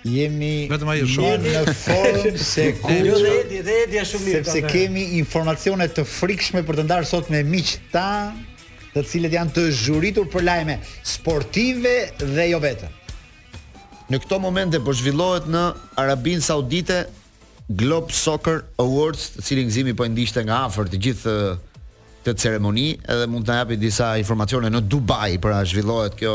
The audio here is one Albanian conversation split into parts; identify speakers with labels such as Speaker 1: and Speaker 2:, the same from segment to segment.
Speaker 1: Jemi
Speaker 2: vetëm ajo shumë
Speaker 1: në formë se ku
Speaker 3: jo dhe Edi, dhe Edi është shumë mirë.
Speaker 1: Sepse kemi informacione të frikshme për të ndarë sot me miqtë, të cilët janë të zhuritur për lajme sportive dhe jo vetëm.
Speaker 4: Në këto momente po zhvillohet në Arabinë Saudite Globe Soccer Awards, të cilin Gëzimi po e ndiqte nga afër të gjithë këtë ceremoni, edhe mund të na japi disa informacione në Dubai, pra zhvillohet kjo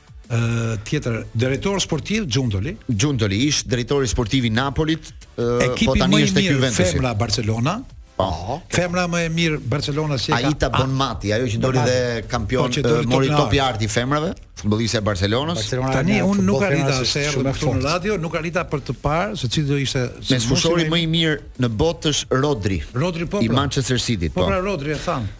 Speaker 2: tjetër drejtor sportiv Xhundoli.
Speaker 4: Xhundoli ish drejtori sportiv i Napolit,
Speaker 2: Ekipi
Speaker 4: po tani është tek
Speaker 2: Juventus.
Speaker 4: Ekipi
Speaker 2: i femrave Barcelona.
Speaker 4: Po. po.
Speaker 2: Femra më e mirë Barcelona e ka.
Speaker 4: Aitana Bonmati, ajo që doli dhe kampion,
Speaker 2: po, doli
Speaker 4: mori Topin
Speaker 2: e
Speaker 4: Artë të femrave, futbolliste e Barcelonës.
Speaker 1: Barcelona
Speaker 2: tani un nuk arrita se
Speaker 1: erdha me
Speaker 2: vrap në radio, nuk arrita për të parë se cili do ishte
Speaker 4: mesfushori më i mirë në botë është Rodri.
Speaker 2: Rodri po.
Speaker 4: I
Speaker 2: pra.
Speaker 4: Manchester City
Speaker 2: po.
Speaker 4: Po
Speaker 2: pra Rodri e
Speaker 4: thamë.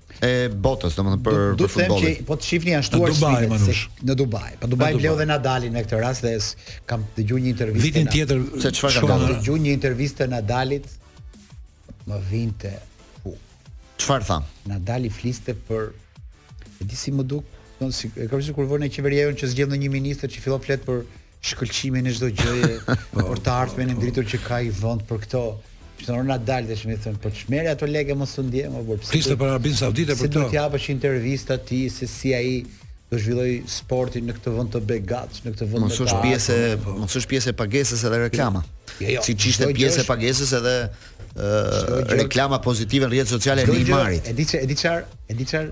Speaker 4: e botës, domethënë për për futbollin.
Speaker 1: Do të them që po të shihni janë shtuar
Speaker 2: Dubai, si,
Speaker 1: në Dubai. Po Dubai bleu dhe Nadalin në këtë rast dhe kam dëgjuar një intervistë.
Speaker 2: Vitin tjetër
Speaker 4: se çfarë
Speaker 1: kam dëgjuar një intervistë të Nadalit më vinte turp.
Speaker 4: Çfarë tha?
Speaker 1: Nadali fliste për e di si më duk, domethënë si e ke vëzhguar kur vënë qeveria jonë që zgjedh ndonjë ministër që fillon flet për Shkëlqimin e çdo gjëje, po, për të ardhmen e ndritur që ka ai vend për këto. Që o Nadal desha me thënë, po ç'merr ato lekë mos u ndje, më bërë.
Speaker 2: Po, Fliste për Arabinë Saudite për
Speaker 1: të.
Speaker 2: Si
Speaker 1: do ta japësh intervistën ti, se si ai do zhvillojë sportin në këtë vend të begatë, në këtë vend të të
Speaker 4: pjesë, po. Mos është pjesë e pagesës edhe reklama.
Speaker 1: Jo, jo,
Speaker 4: siç ishte pjesë e pagesës edhe reklama pozitive në rrjetet sociale e Neymarit.
Speaker 1: E di çar, e di
Speaker 2: çar,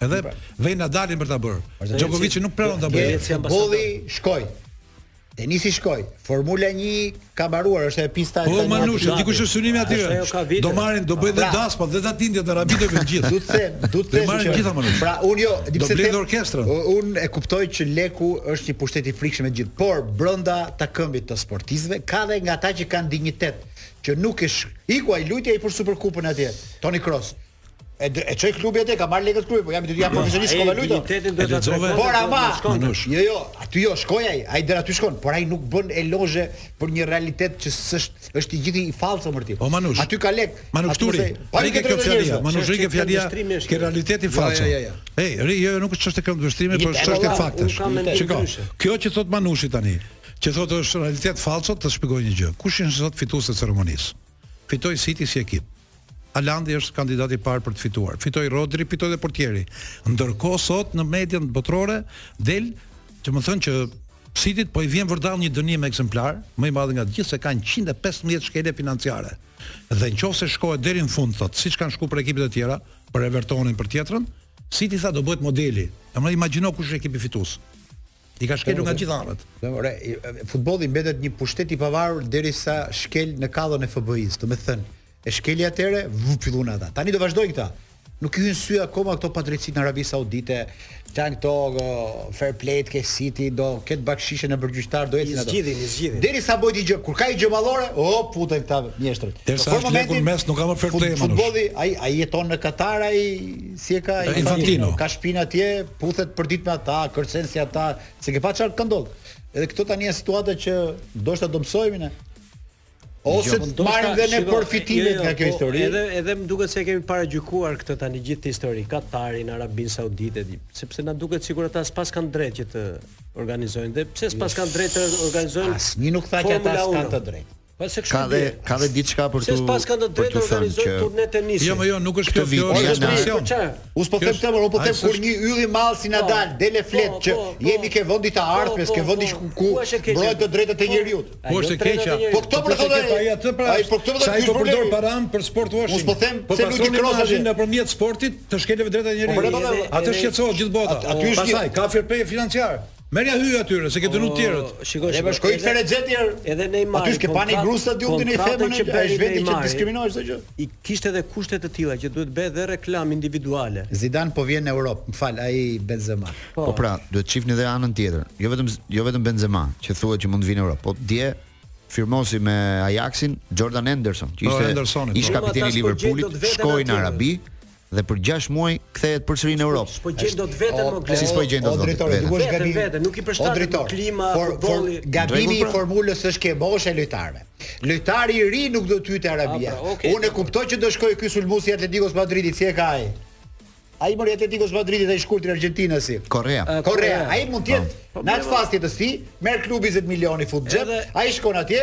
Speaker 2: Edhe vënë Nadalin për ta bërë. Djokovic nuk pranon ta bëjë.
Speaker 1: Futbolli shkoi. Tenisi shkoi. Formula 1 ka mbaruar, është e pista e
Speaker 2: tij.
Speaker 1: Po
Speaker 2: Manush, di kush është synimi aty? Do marrin, do bëjnë
Speaker 1: pra,
Speaker 2: dasma po dhe datëlindjet në Arabi do bëjnë gjithë.
Speaker 1: Do të them, do të them.
Speaker 2: Do
Speaker 1: marrin
Speaker 2: gjithë Manush.
Speaker 1: Pra un jo, di pse të
Speaker 2: orkestrën.
Speaker 1: Un e kuptoj që leku është një pushtet i frikshëm e gjithë, por brenda takëmit të sportistëve ka dhe nga ata që kanë dinjitet që nuk e iku ai luajti për Superkupën atje. Toni Kroos. E e çoi klubi atë, ka marrë lekët klubi, po jam, di ti, jam jo, profesionist shkova
Speaker 3: luajta.
Speaker 2: E lexove.
Speaker 1: Por ama,
Speaker 2: Manush,
Speaker 1: jo jo, aty jo, shkoi ai, ai deri aty shkon, por ai nuk bën elozhe për një realitet që s'është është i gjithë i falsë për ty.
Speaker 2: O Manush.
Speaker 1: Aty ka lek.
Speaker 2: Manush Turi. Po
Speaker 1: i
Speaker 2: ke
Speaker 1: fjalë.
Speaker 2: Manush i
Speaker 3: ke fjalë.
Speaker 2: Ke realiteti fals.
Speaker 1: Jo, jo, jo.
Speaker 2: Ej, ri, jo, jo, nuk është çështje këndvështrimi, por është çështje faktesh.
Speaker 3: Çka?
Speaker 2: Kjo që thotë Manushi tani, që thotë është realitet fals, të shpjegoj një gjë. Kush janë sot fituesit e ceremonisë? Fitoi City si ekip. Alandi është kandidati i parë për të fituar. Fitoi Rodri, fitoi dhe portieri. Ndërkohë sot në median botërore del, domethënë që City po i vjen vërdall një dënim ekzemplar, më i madh nga të gjithë se kanë 115 shkelje financiare. Dhe në qoftë se shkohet deri në fund thotë, siç kanë shku për ekipet e tjera, për Evertonin, për tjetrën, City tha do bëhet modeli. Domethënë imagjino kush është ekipi fitues. I ka shkelur nga gjithë anët.
Speaker 1: Ore, futbolli mbetet një pushtet i pavarur derisa shkel në kallën e FBI-së. Domethënë, e shkeli atëre, vu fillun ata. Tani do vazhdojnë këta. Nuk i hyn sy akoma këto padrejtësitë në Arabi Saudite. Tan këto fair play të City do ket bakshishe në bërgjyqtar do ecin ato.
Speaker 3: Zgjidhin, zgjidhin.
Speaker 1: Deri sa bëj ti gjë, kur ka i gjë mallore, o futen këta mjeshtrat.
Speaker 2: Derisa në
Speaker 1: momentin
Speaker 2: mes nuk ka më fair play më.
Speaker 1: Futbolli ai ai jeton në Katar ai Siç e ka
Speaker 2: Infantino,
Speaker 1: ka shpinë atje, puthet për ditë me ata, kërcen si ata, s'e ke pa çfarë ka ndodh. Edhe këto tani janë situata që ndoshta do mësohemi ne. Ose
Speaker 3: jo,
Speaker 1: të marrim dhe ne përfitime
Speaker 3: jo, jo,
Speaker 1: nga kjo
Speaker 3: po,
Speaker 1: histori.
Speaker 3: Edhe edhe më duket se e kemi paragjykuar këtë tani gjithë histori, Katarin, Arabin Saudite, sepse na duket sikur ata s'paskan të drejtë që të organizojnë. Dhe pse s'paskan të drejtë të organizojnë?
Speaker 1: Asnjë nuk tha që ata
Speaker 3: s'kanë
Speaker 1: të drejtë.
Speaker 3: Po se kështu
Speaker 4: ka dhe ka dhe diçka për
Speaker 3: të. S'paskan të drejtë të organizojnë turne tenisi.
Speaker 2: Jo, jo, nuk është kjo
Speaker 4: vit.
Speaker 2: Kjo është
Speaker 3: tradicion.
Speaker 1: Unë s'po them tëmër, unë po them kur një yll i madh si Nadal po, del e
Speaker 3: po,
Speaker 1: flet
Speaker 3: po, që
Speaker 1: jemi ke vendi të
Speaker 3: ardhmes,
Speaker 1: ke vendi ku
Speaker 3: ku
Speaker 1: mbrohen të drejtat e njeriut.
Speaker 2: Po është e keqja.
Speaker 1: Po këto për
Speaker 2: këtë ai atë pra.
Speaker 1: Ai për
Speaker 2: këtë
Speaker 1: do
Speaker 2: të
Speaker 1: thotë
Speaker 2: përdor paranë për sport washing.
Speaker 1: Unë s'po them se
Speaker 2: nuk
Speaker 1: i
Speaker 2: krosa
Speaker 1: gjë
Speaker 2: nëpërmjet sportit të shkelësh të
Speaker 1: drejtat e njeriut.
Speaker 2: Atë shqetësohet gjithë bota.
Speaker 1: Aty është
Speaker 2: pastaj ka fair play financiar. Merrja, hyji atyre, se ke dënu të tjerët.
Speaker 3: Shikoj,
Speaker 1: shikoj. Shkoj këtë Rexheti.
Speaker 3: Edhe Neymar.
Speaker 1: Aty ke pani gru stadium ti në femër
Speaker 3: që
Speaker 1: ai vetë që diskriminohet çdo gjë.
Speaker 3: I kishte edhe kushte të tilla që duhet bëhet dhe reklamë individuale.
Speaker 1: Zidane po vjen në Europë, më fal, ai Benzema.
Speaker 4: Po. po pra, duhet të shihni edhe anën tjetër. Jo vetëm jo vetëm Benzema, që thuhet që mund të vijë në Europë, po dje firmosi me Ajaxin Jordan Henderson, që
Speaker 2: po,
Speaker 4: ishte ish
Speaker 2: po.
Speaker 4: kapiteni i Liverpoolit, shkoi në Arabi. dhe për 6 muaj kthehet përsëri në Europë.
Speaker 3: S'po gjen dot veten më Glen.
Speaker 4: S'po gjen dot veten. Drejtori,
Speaker 1: duhet
Speaker 3: të
Speaker 1: gabim.
Speaker 3: Veten, nuk i përshtatet
Speaker 1: me
Speaker 3: klima, futbolli.
Speaker 1: Gabimi i formulës është ke mosha e lojtarëve. Lojtari i ri nuk do të hyjë te Arabia.
Speaker 3: Pra, okay,
Speaker 1: Unë e kuptoj që do shkojë ky sulmuesi i Atleticos Madridit, si e ka ai. Ai more i Atleticos Madridit ai shkurt i Argjentinës
Speaker 4: si.
Speaker 3: Correa.
Speaker 1: Uh,
Speaker 3: Correa.
Speaker 1: Ai mund të jetë
Speaker 3: po.
Speaker 1: po, në atë
Speaker 3: po.
Speaker 1: fazë të së tij, merr klubi 10 milionë fut
Speaker 2: në
Speaker 1: xhep, ai
Speaker 2: shkon atje,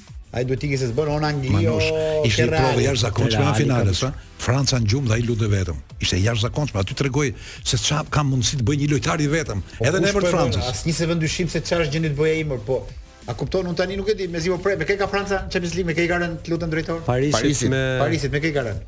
Speaker 3: Ai
Speaker 2: duhet
Speaker 1: ikë se s'bën on Angli.
Speaker 2: Manush,
Speaker 1: o,
Speaker 2: ishte një provë e jashtëzakonshme në
Speaker 3: finale,
Speaker 2: sa? Franca në gjumë dhe ai lu vetëm. Ishte e jashtëzakonshme, aty tregoi se ça ka mundësi të bëjë një lojtar i vetëm, po, edhe në emër të Francës.
Speaker 1: Asnjë s'e vë në dyshim se çfarë është në gjendje të bëjë ai më, po A kupton unë tani nuk e di, mezi po pres, me kë ka Franca në Champions League, me kë ka rënë, të lutem drejtor?
Speaker 3: Parisit,
Speaker 4: Parisit
Speaker 3: me
Speaker 1: Parisit me kë ka rënë?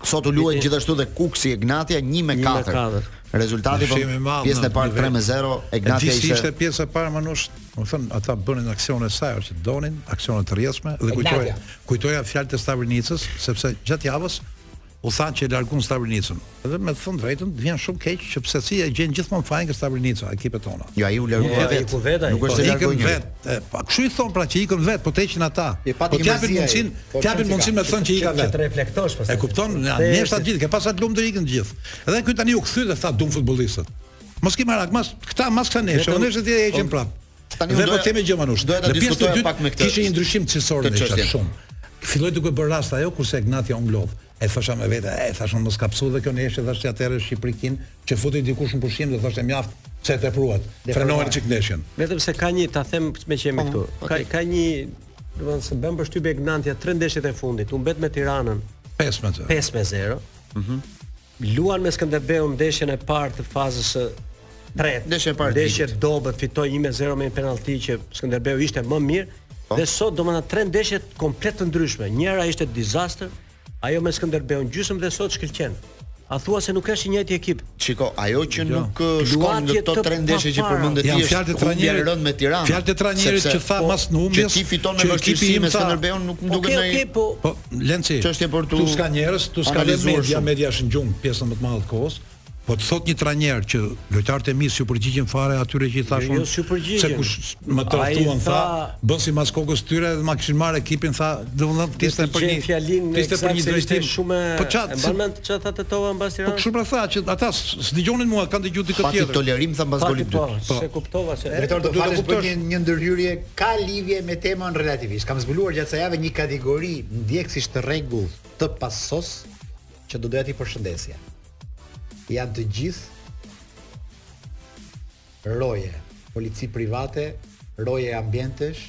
Speaker 4: Sot u luajtën gjithashtu dhe Kuksi Egnatia 1 me 4. Rezultati po pjesën e parë 3 me 0
Speaker 2: Egnatia ishte.
Speaker 4: Ishte
Speaker 2: pjesa e parë Manush, do thon ata bënin aksione sa herë që donin, aksione të rrjedhshme dhe kujtoja kujtoja fjalët e Stavri Nicës sepse gjatë javës u tha që e largun Stavri Nicën. Edhe me thënë të drejtën, vjen shumë keq që pse ia gjejnë gjithmonë fajin ke Stavri Nica ekipet tona.
Speaker 4: Jo, ai u largua vet.
Speaker 3: Ku vetë ai?
Speaker 4: Nuk është
Speaker 2: po,
Speaker 4: largu ai
Speaker 2: vet. Po kshu i thon pra që ika vet, po të heqin ata. Po
Speaker 1: të japin
Speaker 2: mundsin,
Speaker 1: po
Speaker 2: të
Speaker 1: japin
Speaker 2: mundsin me thënë që ika vet.
Speaker 3: Që të reflektosh pastaj.
Speaker 2: Po e kupton, ja, njerëz gjithë, ke pasat lum të ikën gjithë. Edhe ky tani u kthy dhe tha dun futbollistët. Mos ki marak, mas këta mas këta ne,
Speaker 4: shohim
Speaker 2: se ty e heqin po, prap.
Speaker 4: Tani do
Speaker 2: po
Speaker 4: të
Speaker 2: them gjë Manush. Do
Speaker 4: të
Speaker 2: diskutoj
Speaker 4: pak me këtë.
Speaker 2: Kishte një ndryshim cilësor në
Speaker 4: ndeshje
Speaker 2: shumë. Filloi duke bërë rast ajo kurse Egnatia u mblodh. E thosha me vete, e thashë mos ka pësu dhe kjo ndeshje thashë që Teatër Shqiprikin, që futi dikush në pushim dhe thoshte mjaft, se e tepruat. Frenojeni çik ndeshjen.
Speaker 3: Vetëm se ka një, ta them me që jemi po, këtu. Ka ka një, do të thonë të bën përshtypje Egnatia tre ndeshjet e fundit, humbet me Tiranën
Speaker 2: 5 me 0.
Speaker 3: 5 me 0. Mhm. Luan me Skënderbeun ndeshjen e parë të fazës së tretë.
Speaker 4: Ndeshja e parë.
Speaker 3: Ndeshje
Speaker 4: e
Speaker 3: dobët fitoi 1-0 me një penallti që Skënderbeu ishte më mirë. Po. Dhe sot domethënë tre ndeshje komplet të ndryshme. Njëra ishte disaster, ajo me Skënderbeun gjysmë dhe sot shkëlqen. A thua se nuk është i njëjti ekip?
Speaker 4: Shiko, ajo që
Speaker 2: jo.
Speaker 4: nuk uh, shkon në këto tre ndeshje që përmende ti është
Speaker 2: fjalët e trajnerit
Speaker 4: rënd me Tiranë.
Speaker 2: Fjalët e trajnerit që tha po, mas një humbjes.
Speaker 4: Ti fiton me vështirësi me Skënderbeun nuk më duket ai.
Speaker 3: Okej, po.
Speaker 2: Po, Lenci.
Speaker 4: Çështje për tu.
Speaker 2: Tu ska njerëz, tu ska media, media është në gjum pjesën më të madhe të kohës. Po të thot një trajner që lojtarët e mi s'ju përgjigjen fare atyre që i thashë.
Speaker 3: Jo, jo s'ju përgjigjen.
Speaker 2: Dikush më tradhtuan tha, bën si mas kokës tyre dhe ma kishin marrë ekipin tha, domethënë ishte për një fjali ishte për një drejtim
Speaker 3: shumë.
Speaker 2: Po çat,
Speaker 3: e mbanë çat çat atë Tetova mbas Tiranës.
Speaker 2: Po kush pra tha që ata s'dëgjonin mua, kanë dëgjuar dikë tjetër.
Speaker 4: Pati tolerim tha mbas golit
Speaker 3: po,
Speaker 4: dytë.
Speaker 3: Po, se kuptova se.
Speaker 1: Drejtor do falësh për një një ndërhyrje ka lidhje me temën relativisht. Kam zbuluar gjatë kësaj jave një kategori ndjekësish të rregullt të pasos Që do doja ti përshëndesja. Janë të gjithë roje, polici private, roje ambientesh,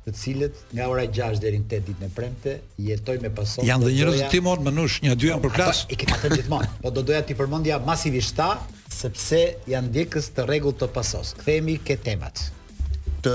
Speaker 1: të cilët nga ora 6 deri në 8 ditën e premte jetojn me pasonë.
Speaker 2: Janë dhe njerëz të timonit Manush, një dy janë për klas.
Speaker 1: I kemi thënë gjithmonë, po do doja ti përmendja masivisht këta, sepse janë ndjekës të rregullt të pasos. Kthehemi ke tema.
Speaker 4: Të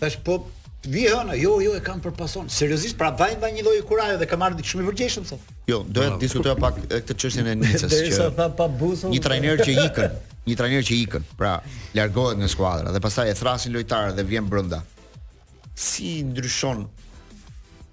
Speaker 1: Tash po vjen e hëna, jo, jo, e kam për pason. Seriozisht, pra më japin një lloj kurajo dhe kam ardhur shumë i përgjegjshëm sot.
Speaker 4: Jo, doja të diskutoja pak këtë çështjen e Nicës që.
Speaker 3: Derisa tha pa busull.
Speaker 4: Një trajner që ikën, një trajner që ikën. Pra, largohet nga skuadra dhe pastaj e thrasin lojtarët dhe vjen brenda. Si ndryshon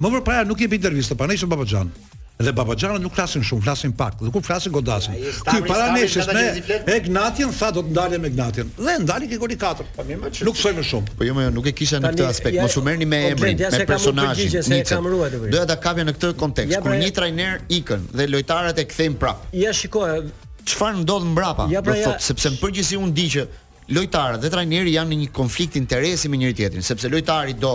Speaker 4: Më përpara nuk
Speaker 2: jepte
Speaker 3: intervista,
Speaker 2: prandaj
Speaker 3: ishte
Speaker 1: babaxhan. Dhe
Speaker 2: babaxhanët nuk flasin shumë, flasin pak, dhe kur flasin godasin. Ky para
Speaker 1: ndeshjes
Speaker 2: me Egnatin tha do të ndalim Egnatin. Dhe ndali Grigori 4.
Speaker 1: Po mirë,
Speaker 2: nuk thoj më shumë.
Speaker 4: Po jo më jo, nuk e kisha në këtë aspekt. Mos u merrni me emrin, me personazhin. Doja ta kapja në këtë kontekst. Kur një trajner ikën dhe lojtarët e kthejnë prap.
Speaker 3: Ja shikoj.
Speaker 4: Çfarë ndodh mbrapa? Do
Speaker 3: pra
Speaker 4: thotë sepse në përgjithësi un di që lojtarët dhe trajneri janë në një konflikt interesi me njëri tjetrin, sepse lojtari do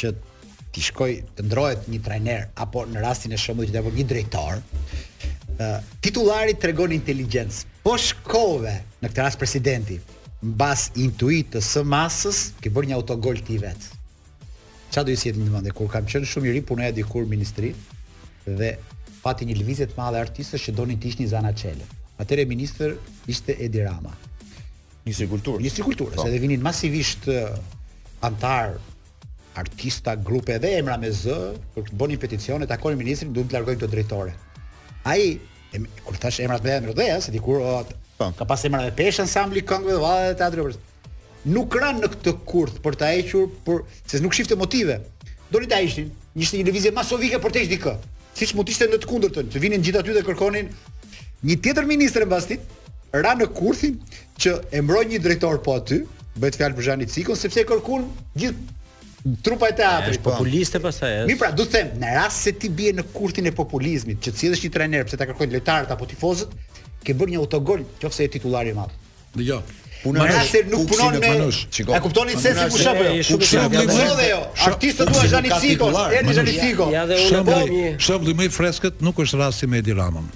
Speaker 1: që t'i shkojë të ndrohet një trajner apo në rastin e shembullit që do një drejtor, ë titullari tregon inteligjencë. Po shkove në këtë rast presidenti mbas intuitës së masës, ke bërë një autogol ti vet. Ça do të sjell në mendje kur kam qenë shumë i ri punoja dikur në ministri dhe pati një lëvizje të madhe artistësh që donin të hiqnin Zana Çelën. Atëherë ministër ishte Edi Rama.
Speaker 4: Ministri i Kulturës.
Speaker 1: Ministri i Kulturës,
Speaker 4: po.
Speaker 1: edhe vinin masivisht antar artistë, grupe dhe emra me zë, për të bërë peticione, takonin ministrin, duhet të largojmë këtë drejtore. Ai kur thash emrat me emra se dikur o,
Speaker 4: po.
Speaker 1: ka pas emra me peshë ansambli i këngëve dhe valleve të teatrit. Nuk ra në këtë kurth për ta hequr, sepse nuk shifte motive. Donin ta hiqnin, ishte një lëvizje masovike për të hequr dikë. Siç mund të ishte në të kundërtën, të vinin të gjithë aty dhe kërkonin një tjetër ministër mbas ra në kurthin që e mbrojti një drejtor po aty, bëhet fjalë për Zhani Cikon sepse e kërkonte gjithë trupa e teatrit.
Speaker 4: Është po.
Speaker 3: populiste pastaj.
Speaker 1: Mi pra, do të them, në rast se ti bie në kurthin e populizmit, që të sjellësh një trajner pse ta kërkojnë lojtarët apo tifozët, ke bërë një autogol nëse je titullari i madh.
Speaker 2: Dëgjo.
Speaker 1: Unë nuk se nuk punon me
Speaker 4: Manush.
Speaker 1: A kuptoni se si pusha apo?
Speaker 3: Shumë
Speaker 2: shumë
Speaker 1: më
Speaker 2: vjen.
Speaker 1: Jo. Artisti
Speaker 4: thua
Speaker 1: Zhani
Speaker 4: Ciko,
Speaker 1: Erdhi Zhani
Speaker 3: Ciko. Shumë
Speaker 2: shumë më i freskët nuk është rasti me Edi Ramën.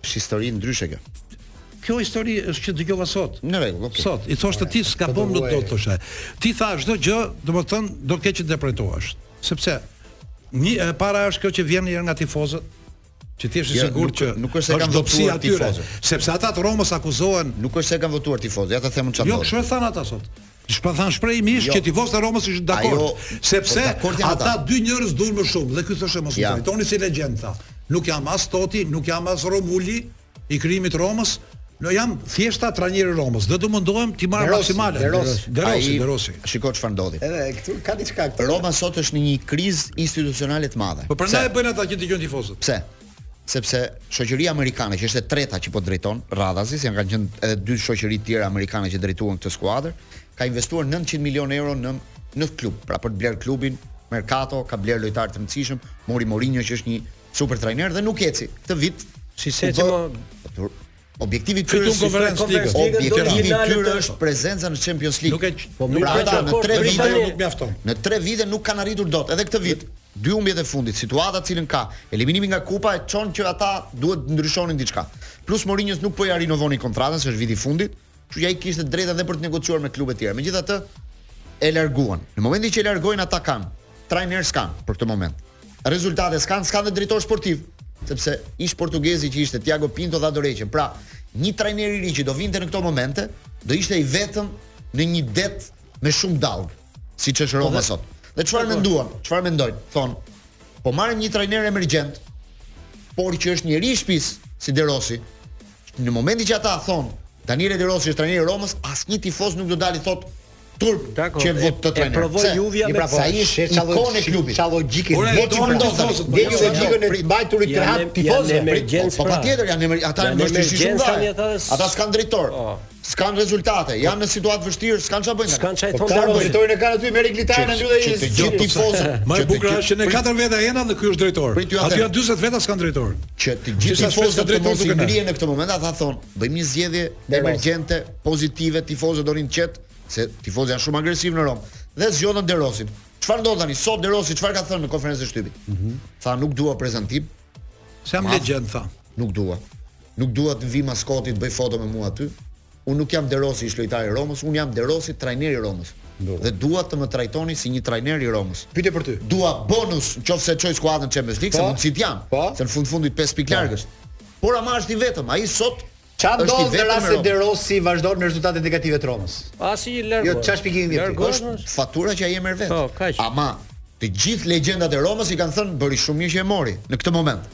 Speaker 2: Është
Speaker 4: histori ndryshe kjo.
Speaker 2: Kjo histori është që dëgjova sot.
Speaker 4: Në rregull, okay.
Speaker 2: Sot i thoshte ti s'ka
Speaker 1: rëndësi
Speaker 2: ç'do thoshe. Ti thua çdo gjë, domethën do keqinterpretohesh. Sepse një e para është kjo që vjen një nga tifozët, që ti je i
Speaker 4: jo,
Speaker 2: sigurt që
Speaker 4: nuk është se kanë votuar tifozët,
Speaker 2: sepse ata të Romës akuzohen,
Speaker 4: nuk është se kanë votuar tifozët, ata themën çfarë.
Speaker 2: Jo, çfarë thanë ata sot? Çfarë thanë shprehim mish
Speaker 4: jo.
Speaker 2: që tifozët e Romës ishin dakord,
Speaker 4: A jo,
Speaker 2: sepse
Speaker 4: po
Speaker 2: ata dy njerëz duan më shumë dhe ky thoshte mos
Speaker 4: më
Speaker 2: trajtoni si legjendë tha. Nuk jam as Toti, nuk jam as Romuli i krijimit të Romës, Unë jam thjesht trajneri i Romës, dhe do mundohem t'i marr
Speaker 1: maksimalen.
Speaker 2: De
Speaker 1: Rossi,
Speaker 2: De
Speaker 4: Rossi,
Speaker 2: De Rossi.
Speaker 4: Shiko çfarë ndodhi.
Speaker 1: Edhe këtu ka diçka këtu.
Speaker 4: Roma sot është në një krizë institucionale të madhe.
Speaker 2: Po prandaj e bëjnë ata që dëgjojnë tifozët.
Speaker 4: Pse? sepse shoqëria amerikane që është e treta që po drejton radhazi, se kanë qenë edhe dy shoqëri të tjera amerikane që drejtuan këtë skuadër, ka investuar 900 milionë euro në në klub, pra për të blerë klubin, merkato, ka blerë lojtarë të rëndësishëm, mori Mourinhon që është një super trajner dhe nuk eci. Këtë vit
Speaker 3: si se që
Speaker 4: Objektivi i tyre është
Speaker 2: Conference League.
Speaker 4: Objektivi i tyre është prezenca në Champions League.
Speaker 2: Nuk e që,
Speaker 3: po
Speaker 4: pra ata në 3 vite
Speaker 2: nuk mjafton.
Speaker 4: Në 3 vite nuk kanë arritur dot, edhe këtë vit. Dy humbjet e fundit, situata të cilën ka, eliminimi nga Kupa e çon që ata duhet të ndryshonin diçka. Plus Mourinhos nuk po ia rinovonin kontratën, se është viti i fundit. Kështu që ai kishte të drejtën edhe për të negociuar me klubet tjera. Megjithatë, e larguan. Në momentin që e largojnë ata kanë, trajner s'kan për këtë moment. Rezultate s'kan, s'kan dhe drejtor sportiv, sepse ish portugezi që ishte Tiago Pinto dha dorëheqjen. Pra, një trajner i ri që do vinte në këto momente, do ishte i vetëm në një det me shumë dallg, siç është Roma po, sot. Dhe çfarë po, po. menduan? Çfarë mendojnë? Thon, po marrim një trajner emergjent, por që është njeri i shtëpis, si Derosi, Në momentin që ata thonë Daniele De Rossi është trajneri i Romës, asnjë tifoz nuk do dalë i thotë
Speaker 3: turp
Speaker 4: që
Speaker 3: e
Speaker 4: vutë trajner.
Speaker 3: E provoi
Speaker 4: Juvja
Speaker 3: me
Speaker 4: pra, ai është ikon e klubit.
Speaker 1: Ça logjike.
Speaker 2: Por
Speaker 1: ai
Speaker 2: do të thotë,
Speaker 1: dhe
Speaker 2: një
Speaker 1: logjikën e
Speaker 3: mbajtur
Speaker 1: rehat
Speaker 3: tifozët.
Speaker 4: Po patjetër janë ata
Speaker 3: janë
Speaker 4: vështirësi shumë vare.
Speaker 3: Ata
Speaker 4: s'kan drejtor. S'kanë rezultate, janë në situatë të vështirë, s'kanë çfarë bëjnë
Speaker 3: tani. S'kanë
Speaker 1: çfarë
Speaker 3: po
Speaker 1: thonë
Speaker 3: deri
Speaker 1: fitoren e kanë aty me Litar në lutje
Speaker 4: që të gjithë tifozët.
Speaker 2: Më e bukur është që ne katër veta jena dhe ky është drejtor. Aty janë 40 veta s'kanë drejtor.
Speaker 4: Që të gjithë tifozët
Speaker 2: të
Speaker 4: mos i ngrihen në këtë moment, ata thonë, bëjmë një zgjedhje emergjente, pozitive, tifozët do rin qet, se tifozët janë shumë agresivë në Romë. Dhe zgjodhën Derosin. Çfarë ndodh tani? Sot Derosi çfarë ka thënë në konferencën e shtypit? Mhm. Tha nuk dua prezantim.
Speaker 2: Se jam legjend tha.
Speaker 4: Nuk dua. Nuk dua të vijë maskota të bëjë foto me mua aty. Unë nuk jam Derosi ish lojtar i Romës, unë jam Derosi trajner i Romës. Ndërkohë. Dhe dua të më trajtoni si një trajner i Romës.
Speaker 1: Pyetje për ty.
Speaker 4: Dua bonus nëse e çoj skuadrën në Champions League, se mundësitë janë.
Speaker 1: Po.
Speaker 4: Se në fund fundit pesë pikë larg është. Por ama është i vetëm, ai sot
Speaker 1: Ç'a ndodh në rast se Derosi vazhdon me rezultate negative të Romës?
Speaker 3: Asgjë, largon.
Speaker 1: Jo, ç'a shpjegimi
Speaker 3: mirë.
Speaker 4: Është fatura që ai e merr vetë.
Speaker 3: Po, kaq.
Speaker 4: Ama të gjithë legjendat e Romës i kanë thënë bëri shumë mirë që e mori në këtë moment.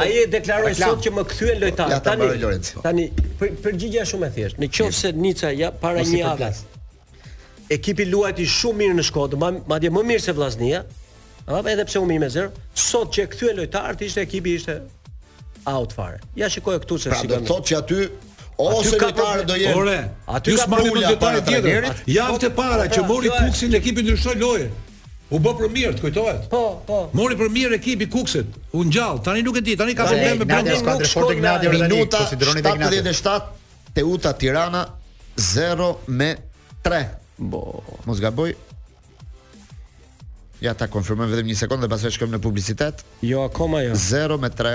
Speaker 4: Ai e
Speaker 3: deklaroi sot që më kthyen lojtarët.
Speaker 4: Ja,
Speaker 3: tani,
Speaker 4: Lorenzo.
Speaker 3: Tani, për, përgjigja shumë e thjeshtë. Në qoftë se Nica ja para një
Speaker 1: jave.
Speaker 3: Ekipi luajti shumë mirë në Shkodër, madje më mirë se Vllaznia. A edhe pse humbi me 0, sot që e kthyen lojtarët ishte ekipi ishte out fare. Ja shikoj këtu se
Speaker 4: pra, si
Speaker 3: kanë.
Speaker 4: Pra do thotë që aty Ose
Speaker 3: ka
Speaker 4: parë do jetë.
Speaker 2: Ore,
Speaker 3: aty ka
Speaker 2: problem
Speaker 4: lojtar
Speaker 2: tjetër. Javët e para që mori Kukësin ekipi ndryshoi lojë. U bë për mirë, të kujtohet?
Speaker 3: Po, po.
Speaker 2: Mori për mirë ekipi i Kukësit. U ngjall, tani nuk e di, tani ka probleme brenda.
Speaker 3: Nuk shkon Ignati
Speaker 1: Rudani,
Speaker 4: minuta 77 Teuta Tirana 0 me 3.
Speaker 3: Po,
Speaker 4: mos gaboj. Ja ta konfirmojmë vetëm një sekondë dhe pastaj shkojmë në publicitet.
Speaker 3: Jo, akoma jo.
Speaker 4: 0 me 3.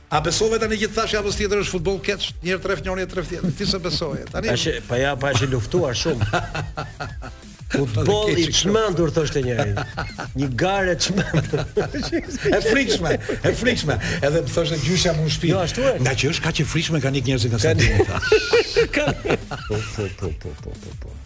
Speaker 2: A besove tani që të thash javës tjetër është futboll keq, një herë tref njëri e tref tjetri. Ti s'e besoje. Tani
Speaker 3: Tash pa ja pa është luftuar shumë. Futboll i çmendur thoshte njëri. Një garë e çmendur.
Speaker 2: e frikshme, e frikshme. Edhe më thoshte gjyshja mu në shtëpi.
Speaker 3: Jo, ashtu është.
Speaker 2: Nga që është kaq e frikshme kanë ik njerëzit nga
Speaker 1: sa.
Speaker 2: Kanë. Po po po po
Speaker 1: po po.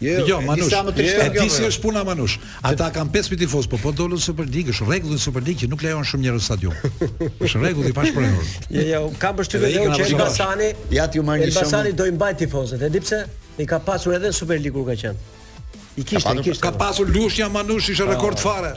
Speaker 3: Jo, jo,
Speaker 1: jo
Speaker 2: Manush. E di si është puna Manush. Ata kanë 5000 tifoz, po po dolën Super League, është rregulli në Super League që nuk lejon shumë njerëz në stadium. Është rregull i pashprehur.
Speaker 3: Jo, jo, kam
Speaker 2: përshtypje
Speaker 3: dhe që Elbasani,
Speaker 4: ja t'i marrim shumë.
Speaker 3: Elbasani do i mbaj tifozët, e di pse? I ka pasur edhe në Super League kur ka qenë. I kishte, i kishte.
Speaker 2: Ka pasur Lushnja Manush ishte rekord fare.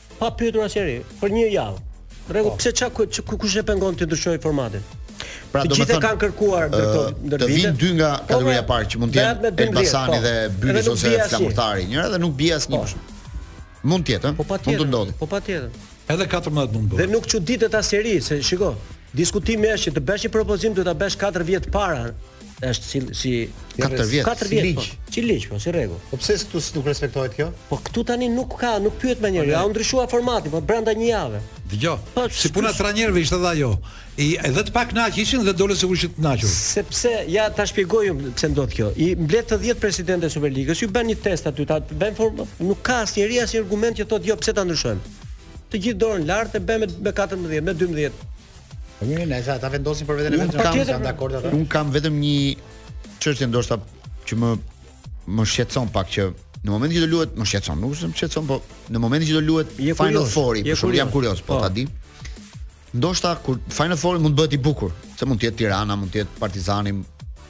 Speaker 1: Pa
Speaker 3: pyetur asnjëri për një javë. Rregull,
Speaker 4: po.
Speaker 3: pse ça kush e pengon të ndryshojë formatin?
Speaker 4: Pra do
Speaker 3: të thonë kanë kërkuar ndërkohë
Speaker 4: të vinë dy nga
Speaker 3: po,
Speaker 4: kategoria
Speaker 3: e
Speaker 4: parë që mund të jenë Elbasani
Speaker 3: po.
Speaker 4: dhe Bylis ose Flamurtari, njëra dhe nuk bie asnjë.
Speaker 3: Po.
Speaker 4: Mund të jetë,
Speaker 3: po patjetër.
Speaker 4: Mund të ndodhi.
Speaker 3: Po patjetër.
Speaker 2: Edhe 14 mund
Speaker 3: të
Speaker 2: bëhet.
Speaker 3: Dhe nuk çuditet asnjeri, se shiko. Diskutimi është që të bësh një propozim duhet ta bësh 4 vjet para. Është si si
Speaker 4: 4 vjet,
Speaker 3: 4 vjet si
Speaker 1: ligj,
Speaker 3: po, si ligj, po si rregull.
Speaker 1: Po pse këtu nuk respektohet kjo?
Speaker 3: Po këtu tani nuk ka, nuk pyet më njëri, ja po, u ndryshua formati, po brenda një jave.
Speaker 2: Dëgjo.
Speaker 3: Po,
Speaker 2: si puna e trajnerëve ishte dhe ajo. I edhe të pakënaqur ishin dhe dolën sikur ishin të kënaqur.
Speaker 3: Sepse ja ta shpjegoj unë pse ndodh kjo. I mbledh të 10 presidentë Superligës, u bën një test aty, ta bën formë, nuk ka asnjëri asnjë argument që thotë jo pse ta ndryshojmë. Të gjithë dorën lart e bëjmë me 14, me 12.
Speaker 1: Po mirë, le ta vendosin për veten e vet,
Speaker 4: në
Speaker 1: qoftë janë dakord ata.
Speaker 4: Un kam vetëm një çështje ndoshta që më më shqetëson pak që në momentin që do luhet, më shqetëson, nuk është më shqetëson, po në momentin që do luhet Final
Speaker 3: Four-i,
Speaker 4: për shembull jam
Speaker 3: kurioz,
Speaker 4: po ta di. Ndoshta kur Final Four mund të bëhet i bukur, se mund të jetë Tirana, mund të jetë Partizani,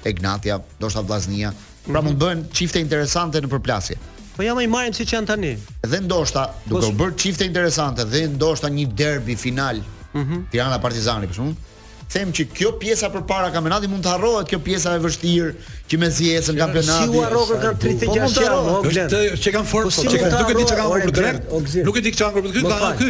Speaker 4: Egnatia, ndoshta Vllaznia. Pra mhm. mund të bëhen çifte interesante në përplasje.
Speaker 3: Po ja i marrim siç janë tani.
Speaker 4: Dhe ndoshta duke u bërë çifte interesante dhe ndoshta një derbi final. Mhm. Mm Tirana Partizani për shembull. Them që kjo pjesa përpara kampionatit mund të harrohet, kjo pjesa e vështirë që mezi ecën kampionati.
Speaker 3: Si u harroka kanë 36 po, javë, o Glen.
Speaker 2: Është që kanë formë,
Speaker 3: po,
Speaker 2: që kanë duke ditë kanë për drejt. Nuk e di çan për këtë,
Speaker 3: kanë
Speaker 2: ky.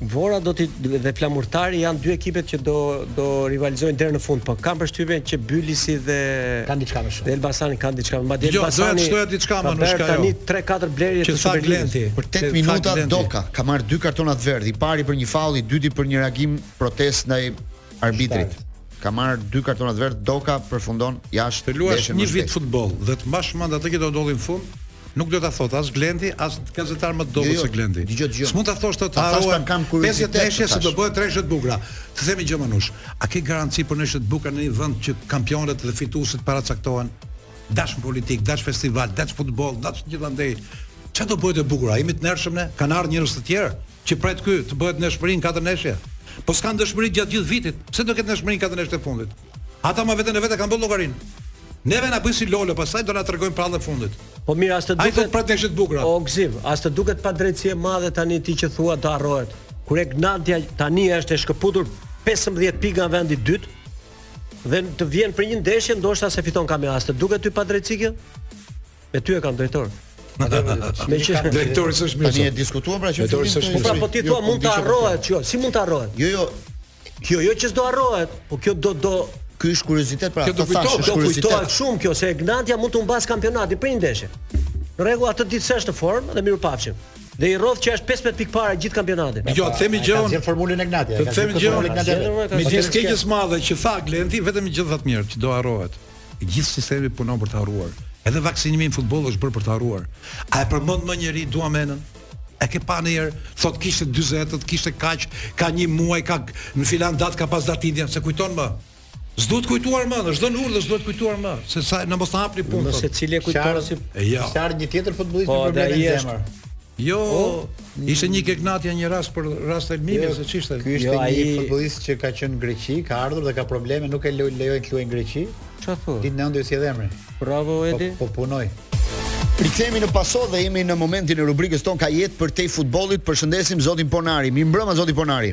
Speaker 1: Vora
Speaker 3: do ti dhe Flamurtari janë dy ekipet që do do rivalizojnë deri në fund, po kam përshtypjen që Bylisi dhe Elbasani
Speaker 1: kanë diçka më shumë.
Speaker 3: Dhe Elbasani kanë diçka më madje.
Speaker 2: Jo, do të shtoja diçka më
Speaker 3: në
Speaker 2: skaj.
Speaker 3: Tani 3-4 blerje të super,
Speaker 2: Glendi.
Speaker 4: Për 8 minuta Doka ka marrë dy kartona të verdhë, i pari për një faull, i dyti për një reagim protest ndaj arbitrit. Ka marr dy kartona të verdhë, Doka përfundon jashtë.
Speaker 2: Të luash një vit futboll dhe të mbash mend atë që do ndodhi në fund, nuk do ta thotë as Glendi, as gazetar më i dobët
Speaker 4: jo, jo,
Speaker 2: se Glendi.
Speaker 4: Dëgjo, dëgjo.
Speaker 2: S'mund ta thuash të
Speaker 4: harrohen. Ata
Speaker 2: kanë
Speaker 4: kuriozitet.
Speaker 2: Pesë
Speaker 4: ndeshje
Speaker 2: se do bëhen ndeshje të bukura. Të them një gjë Manush. A ke garanci për ndeshje të bukura në një vend që kampionët dhe fituesit paracaktohen? Dash politik, dash festival, dash futboll, dash gjithandej. Çfarë do bëhet e bukur? Jemi të ndershëm ne? Kan ardhur njerëz të tjerë. Ça pret ky, të bëhet ndershmëri në katër ndeshje? Po s'ka ndershmëri gjatë gjithë vitit, pse do ketë ndershmëri në katër ndeshjet e fundit? Ata me veten e vet e kanë bërë llogarinë. Neve na bëjnë si lolo, pastaj do na tregojnë përralla në fund.
Speaker 3: Po mirë, a s'të
Speaker 2: duket Ai
Speaker 3: thotë
Speaker 2: pret ndeshje të bukura.
Speaker 3: O Gzim, a s'të duket padrejtësi e madhe tani ti që thua do harrohet? Kur Egnatia tani është e shkëputur pesëmbëdhjetë pikë nga vendi i dytë dhe të vjen për një ndeshje ndoshta s'e fiton kampionatin. A s'të duket ty padrejtësi kjo? Me ty e kam drejtor. Meqë
Speaker 2: drejtori s'është mirë.
Speaker 4: Tani e diskutuam pra që
Speaker 2: drejtori s'është mirë.
Speaker 3: Po pra po ti thua
Speaker 4: jo,
Speaker 3: mund të harrohet, jo, si mund të harrohet?
Speaker 4: Jo, jo.
Speaker 3: Kjo jo që s'do harrohet, po kjo do do
Speaker 4: Ky është kuriozitet pra.
Speaker 2: Kjo do kujtohet,
Speaker 3: do kujtohet shumë kjo se Egnatia mund të humbasë kampionatin për një ndeshje. Në rregull, atë ditë s'është në formë dhe mirupafshim. Dhe i rrodh që është 15 pikë para gjithë kampionatit.
Speaker 2: Jo, të themi gjënë.
Speaker 1: Ka formulën Egnatia.
Speaker 2: Të themi
Speaker 3: gjënë.
Speaker 2: Me gjithë keqës madhe që tha Glenti, vetëm gjithë ato mirë që do harrohet. Gjithë sistemi punon për të harruar. Edhe vaksinimi në futboll është bërë për të harruar. A e përmend më njeri Duamenën? E ke pa njëherë, thotë kishte 40, kishte kaq, ka një muaj, ka në filan datë ka pas datëlindjen, s'e kujton më. S'duhet kujtuar më, është dhënë urdhër, s'duhet kujtuar më, se sa na mos na hapni punë. Nëse
Speaker 3: cili e kujton si
Speaker 2: e jo.
Speaker 1: Sa një tjetër futbollist
Speaker 3: po,
Speaker 1: me probleme në zemër.
Speaker 2: Jo, ishte një tek Egnatia një rast për rast helmimi jo, se ç'ishte.
Speaker 1: Ky ishte
Speaker 3: jo,
Speaker 1: një futbollist që ka qenë në Greqi, ka ardhur dhe ka probleme, nuk e lejojnë të luajë në Greqi.
Speaker 3: Çfarë thua?
Speaker 1: Ditë ndonjë si edhe emrin.
Speaker 3: Bravo
Speaker 1: po,
Speaker 3: Edi.
Speaker 1: Po, po punoj.
Speaker 4: Rikthehemi në Paso dhe jemi në momentin e rubrikës tonë Ka jetë përtej futbollit. Përshëndesim zotin Ponari. Mirëmbrëma zoti Ponari.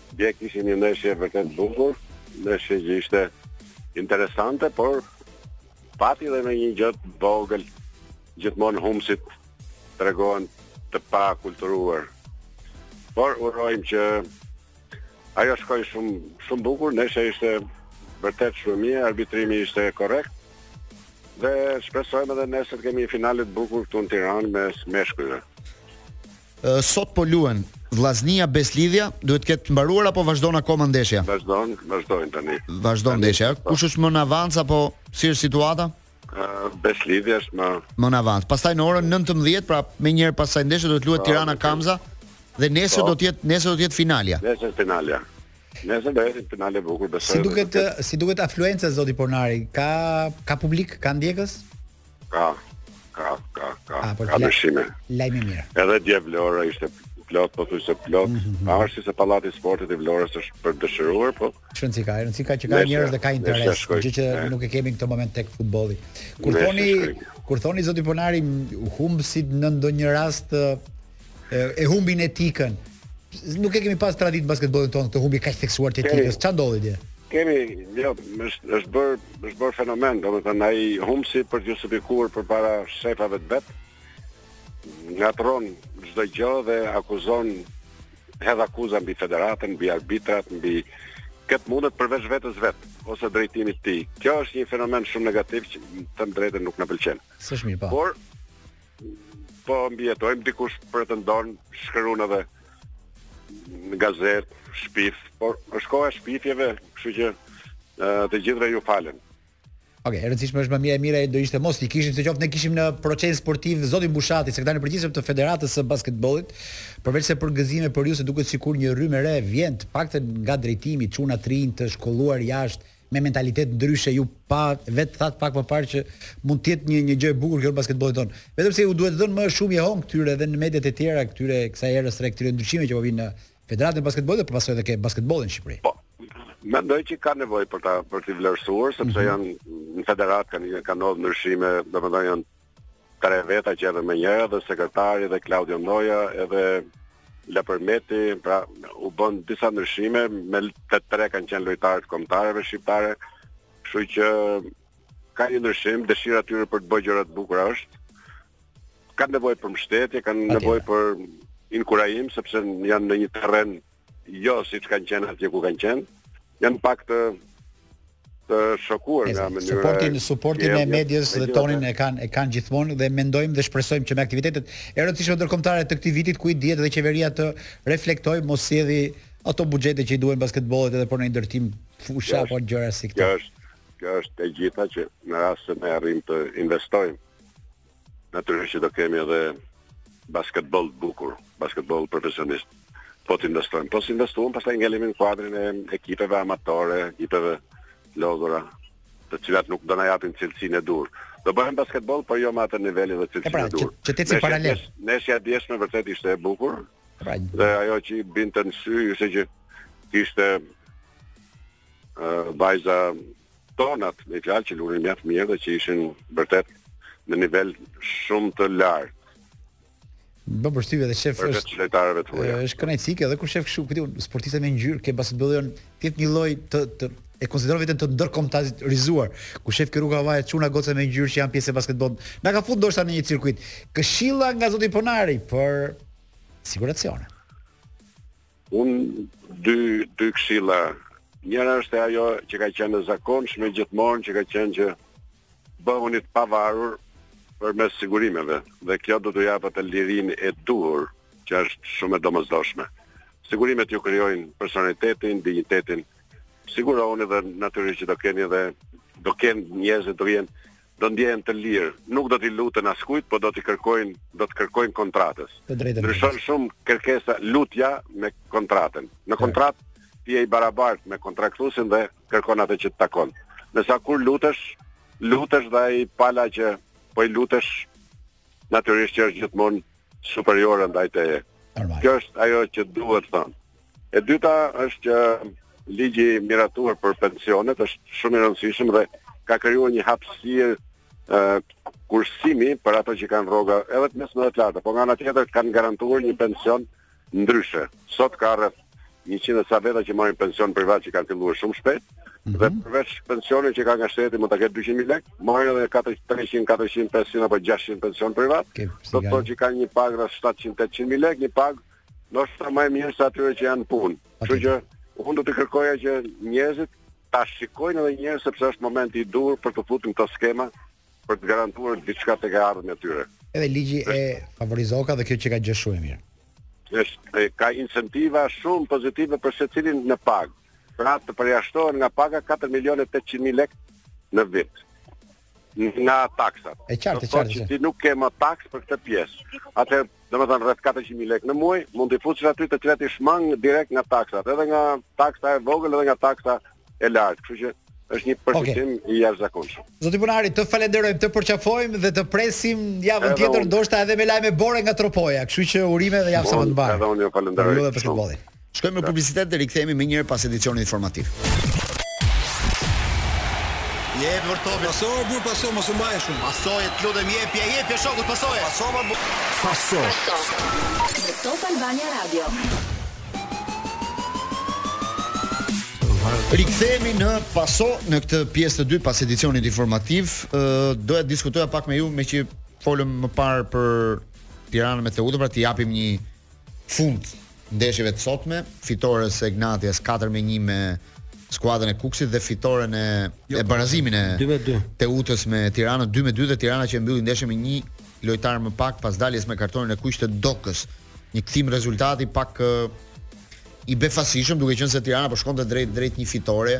Speaker 4: Dje
Speaker 5: kishim një ndeshje vërtet bukur, ndeshje që ishte interesante, por pati edhe në një gjë të vogël, gjithmonë humbësit tregohen të pakulturuar. Por urojmë që ajo shkoi shumë shumë bukur, ndeshja ishte vërtet shumë e mirë, arbitrimi ishte korrekt. Dhe shpresojmë edhe nesër të kemi një finale të bukur këtu në Tiranë mes meshkujve.
Speaker 4: Sot po luhen Vllaznia Besëlidhja, duhet të ketë mbaruar apo vazhdon akoma ndeshja?
Speaker 5: Vazhdon, vazhdon tani.
Speaker 4: Vazhdon ndeshja.
Speaker 5: Po.
Speaker 4: Kush është më në avancë apo si është situata?
Speaker 5: Besëlidhja është më
Speaker 4: më në avancë. Pastaj në orën 19, pra menjëherë pas kësaj ndeshje do të luhet
Speaker 5: po,
Speaker 4: Tirana Kamza dhe nesër
Speaker 5: po.
Speaker 4: do të jetë nesër do të jetë finalja.
Speaker 5: Nesër finalja. Nesër do jetë finale e bukur besoj.
Speaker 1: Si duket si duket afluenca zoti Ponari? Ka ka publik, ka ndjekës?
Speaker 5: Ka, ka, ka, ka,
Speaker 1: A,
Speaker 5: ka
Speaker 1: la,
Speaker 5: dëshime.
Speaker 1: Lajm i mirë.
Speaker 5: Edhe dje Vlora ishte plot, pothuajse plot.
Speaker 1: Mm
Speaker 5: -hmm. Arsye se pallati sportit i Vlorës është për të dëshiruar, po.
Speaker 1: Rëndësi ka, rëndësi ka që ka njerëz dhe ka interes, gjë që
Speaker 5: ne.
Speaker 1: nuk e kemi këtë moment tek futbolli. Kur thoni, kur thoni zoti Ponari humbësit në ndonjë rast e humbin etikën. Nuk e kemi pas traditë në basketbollin tonë të humbje kaq theksuar të etikës. Çfarë ndodhi dje?
Speaker 5: Kemi, jo, është është bër, është bër fenomen, domethënë ai humbësi për të justifikuar përpara shefave të vet. Ngatron çdo gjë dhe akuzon hedh akuza mbi federatën, mbi arbitrat, mbi kë të mundet përveç vetes vet ose drejtimit të tij. Kjo është një fenomen shumë negativ që të drejtën nuk na pëlqen.
Speaker 1: S'është mirë pa. Po.
Speaker 5: Por Po mbijetojmë dikush pretendon, shkruan edhe në gazetë, shpif, por është koha e shpifjeve, kështu që të gjitha ju falen.
Speaker 1: Ok, e rëndësishme është më mirë e mira do ishte mos t'i kishim sidoqoftë ne kishim në Procesin sportiv zotin Bushati, sekretarin e përgjithshëm të Federatës së Basketbollit, përveç se për gëzime për ju se duket sikur një rrymë e re vjen të paktën nga drejtimi çuna të rinj të shkolluar jashtë me mentalitet ndryshe ju po vetë thatë pak më parë që mund të jetë një një gjë e bukur kjo në basketbollin tonë. Vetëm se u duhet dhënë më shumë jehonë këtyre dhe në mediat e tjera këtyre kësaj erës së re këtyre ndryshimeve që po vijnë në Federatën e Basketbollit dhe për pasojë edhe ke basketbolli në Shqipëri.
Speaker 5: Po. Mendoj që ka nevojë për ta për të vlerësuar sepse mm -hmm. janë në federatë kanë kanë ndodhur ndryshime, domethënë janë Tre veta që edhe me njëri dhe sekretari dhe Klaudio Ndoja edhe Llapërmeti, pra u bën disa ndryshime, e të tre kanë qenë lojtarë të kombëtareve shqiptare, kështu që ka një ndryshim, dëshira e tyre për të bërë gjëra të bukura është. Kanë nevojë për mbështetje, kanë nevojë për inkurajim sepse janë në një terren Jo siç kanë qenë atje ku kanë qenë. Janë pak të të shokuar nga mënyra
Speaker 1: suportin suportin e medias dhe tonin e kanë e kanë gjithmonë dhe mendojmë dhe shpresojmë që me aktivitetet e rëndësishme ndërkombëtare të këtij vitit kushedi dhe qeveria të reflektojë me sjellë ato buxhete që i duhen basketbollit edhe për një ndërtim
Speaker 5: fushe
Speaker 1: apo gjëra si këto.
Speaker 5: Kjo është kjo është e gjitha që në rast se ne arrijmë të investojmë Natyrisht që do kemi edhe basketboll të bukur, basketboll profesionist. Po të investojmë, po s'investuam, pastaj ngelemi në kuadrin e ekipeve amatore, ekipeve të lodhura, të cilat nuk do na japin cilësinë e duhur. Do bëhet basketboll, por jo me atë nivelin dhe cilësinë
Speaker 1: pra,
Speaker 5: e duhur.
Speaker 1: Që, që
Speaker 5: të
Speaker 1: paralel.
Speaker 5: Ndeshja e djeshme vërtet ishte e bukur.
Speaker 1: Pra,
Speaker 5: dhe ajo që i binte në sy ishte që kishte uh, vajza tonat me fjalë që lunin mjaft mirë dhe që ishin vërtet në nivel shumë të lartë.
Speaker 1: Bën përshtypje dhe shef është
Speaker 5: për lojtarëve të huaj.
Speaker 1: Është kënaqësi edhe kur shef kështu, ku di unë, sportistët me ngjyrë, ke basketbolli, ti një lloj të të e konsideron veten të ndërkombëtarizuar, ku shef ke rruga Kavajës çuna goca me ngjyrë që janë pjesë e basketbollit. Na ka fut ndoshta në një cirkuit. Këshilla nga zoti Ponari për siguracionin.
Speaker 5: Unë dy këshilla. Njëra është ajo që ka qenë e zakonshme gjithmonë që ka qenë që bëhuni të pavarur përmes sigurimeve dhe kjo do t'u jap atë lirinë e duhur që është shumë e domosdoshme. Sigurimet ju krijojnë personalitetin, dinjitetin. Sigurohuni dhe natyrisht që do keni edhe do kenë njerëz që do jenë do ndjehen të lirë, nuk do t'i luten askujt, po do t'i kërkojnë, do të kërkojnë kontratës.
Speaker 1: Të drejtën.
Speaker 5: Ndryshon shumë kërkesa lutja me kontratën. Në kontratë ti je i barabartë me kontraktuesin dhe kërkon atë që të takon. Ndërsa kur lutesh, lutesh dhe ai pala që po i lutesh natyrisht që është gjithmonë superiore ndaj teje. Kjo është ajo që duhet thënë. E dyta është që ligji i miratuar për pensionet është shumë i rëndësishëm dhe ka krijuar një hapësirë kursimi për ato që kanë rroga edhe të mesme dhe të larta, por nga ana tjetër kanë garantuar një pension ndryshe. Sot ka rreth 100 sa veta që marrin pension privat që kanë filluar shumë shpejt mm -hmm. dhe përveç pensionit që ka nga shteti mund ta ketë 200 mijë lekë, marrin edhe 400, 300, 400, 500 apo 600 pension privat.
Speaker 1: Okay,
Speaker 5: do të thotë që kanë një pagë rreth 700, 800 mijë lekë, një pagë Ndoshta më e mirë se atyre që janë në punë. Kështu që unë do të kërkoja që njerëzit ta shikojnë edhe një herë sepse është momenti i duhur për të futur këto skema për të garantuar diçka tek e ardhmja e tyre.
Speaker 1: Edhe ligji e favorizoka dhe kjo qenka gjë shumë e mirë.
Speaker 5: Është ka incentiva shumë pozitive për secilin në pagë. Pra të përjashtohen nga paga 4 milionë 800 mijë lekë në vit. nga taksat.
Speaker 1: E qartë, e qartë.
Speaker 5: Që ti nuk ke më taks për këtë pjesë. Atë, domethënë rreth 400.000 lekë në muaj, mund të fusësh aty të cilat i shmang direkt nga taksat, edhe nga taksa e vogël edhe nga taksa e lartë. Kështu që është një përfitim okay. i jashtëzakonshëm.
Speaker 1: Zoti Ponari, të falenderojmë, të përqafojmë dhe të presim javën tjetër, ndoshta edhe me lajme bore nga Tropoja. Kështu që urime dhe javë sa më të mbarë.
Speaker 5: Edhe unë ju falenderoj.
Speaker 1: Ju dhe
Speaker 5: për
Speaker 1: futbollin.
Speaker 4: Shkojmë në publicitet dhe rikthehemi menjëherë pas edicionit informativ.
Speaker 6: Jepe pra topin. Paso burrë paso mos e mbaj shumë. Pasoje lutem jepja jepja shokut pasoje. Paso mo burrë. Paso.
Speaker 7: Në Top Albania Radio.
Speaker 4: Rikthehemi në paso në këtë pjesë të dytë pas edicionit informativ. Doja të diskutoja pak me ju meqë folëm më parë për Tiranën me Teutën, pra t'i japim një fund ndeshjeve të sotme, fitores së Egnatias katër me një me skuadrën e Kukësit dhe fitoren e jo, e po, barazimin e
Speaker 3: 2 me 2
Speaker 4: Teutës me Tiranën 2 me 2 dhe Tirana që mbylli ndeshjen me një lojtar më pak pas daljes me karton të kuq të Dokës. Një kthim rezultati pak i befasishëm duke qenë se Tirana po shkonte drejt drejt një fitore,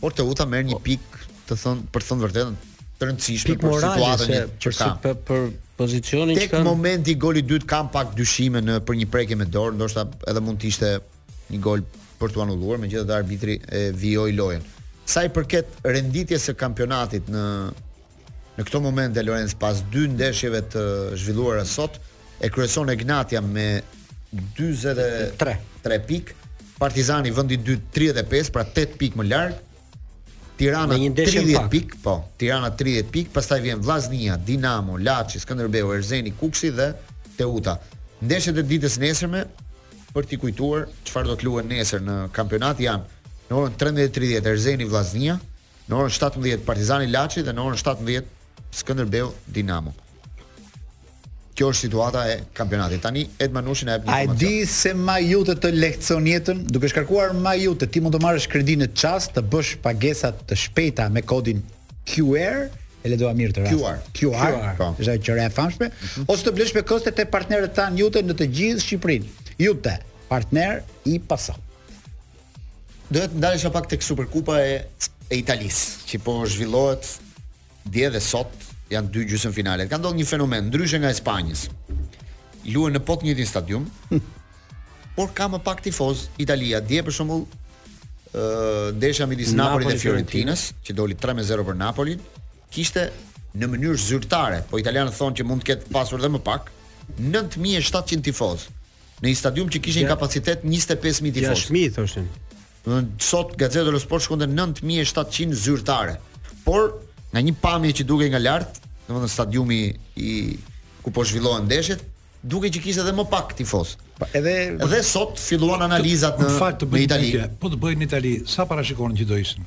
Speaker 4: por Teuta merr një pikë për të thënë vërtetën të rëndësishme për situatën e
Speaker 3: për, për, për, për pozicionin që kanë...
Speaker 4: tek momenti goli i dytë kam pak dyshime në për një prekje me dorë, ndoshta edhe mund të ishte një gol për t'u anuluar, megjithatë arbitri e vijoi lojën. Sa i përket renditjes së kampionatit në në këto momente Lorenc pas dy ndeshjeve të zhvilluara sot e kryeson Egnatia me 43 pikë, Partizani vendi i dytë 35, pra 8 pikë më larg, Tirana 30 pikë, po, Tirana 30 pikë, pastaj vjen Vllaznia, Dinamo, Laçi, Skënderbeu, Erzeni, Kukësi dhe Teuta. Ndeshjet e ditës nesërme për t'i kujtuar çfarë do të luhen nesër në kampionat janë në orën 13:30 Erzeni Vllaznia, në orën 17 Partizani Laçi dhe në orën 17 Skënderbeu Dinamo. Kjo është situata e kampionatit. Tani Ed Manushi na jep një informacion.
Speaker 1: A e di se MyIute të lehtëson jetën, duke shkarkuar MyIute, ti mund të marrësh kredi në çast, të bësh pagesa të shpejta me kodin QR, e lexova mirë këtë rast.
Speaker 4: QR.
Speaker 1: QR,
Speaker 4: QR. Po.
Speaker 1: është ajo qëra e famshme, mm -hmm. ose të blesh me këste te partnerët tanë Iute në të gjithë Shqipërinë. Iute, partner i paso.
Speaker 4: Do të ndalesha pak tek Superkupa e e Italisë, që po zhvillohet dje dhe sot janë dy gjysmëfinale. Ka ndodhur një fenomen ndryshe nga e Spanjës. Luhen në po të njëjtin stadium. por ka më pak tifozë Italia. Dje për shembull ë ndeshja midis Napolit dhe Fiorentinës, që doli 3-0 për Napolin, kishte në mënyrë zyrtare, po italianët thonë që mund të ketë pasur dhe më pak, 9700 tifozë në një stadium që kishte një kapacitet 25000 tifozë.
Speaker 3: 6000 thoshin.
Speaker 4: Sot Gazzetta dello Sport shkruante 9700 zyrtare. Por nga një pamje që dukej nga lart, domethënë stadiumi ku po zhvillohen ndeshjet, dukej që kishte edhe më pak tifozë.
Speaker 1: Pa, edhe
Speaker 4: edhe sot filluan analizat në,
Speaker 2: në,
Speaker 4: në Itali.
Speaker 2: Po të bëjnë në Itali, sa parashikonin që do ishin?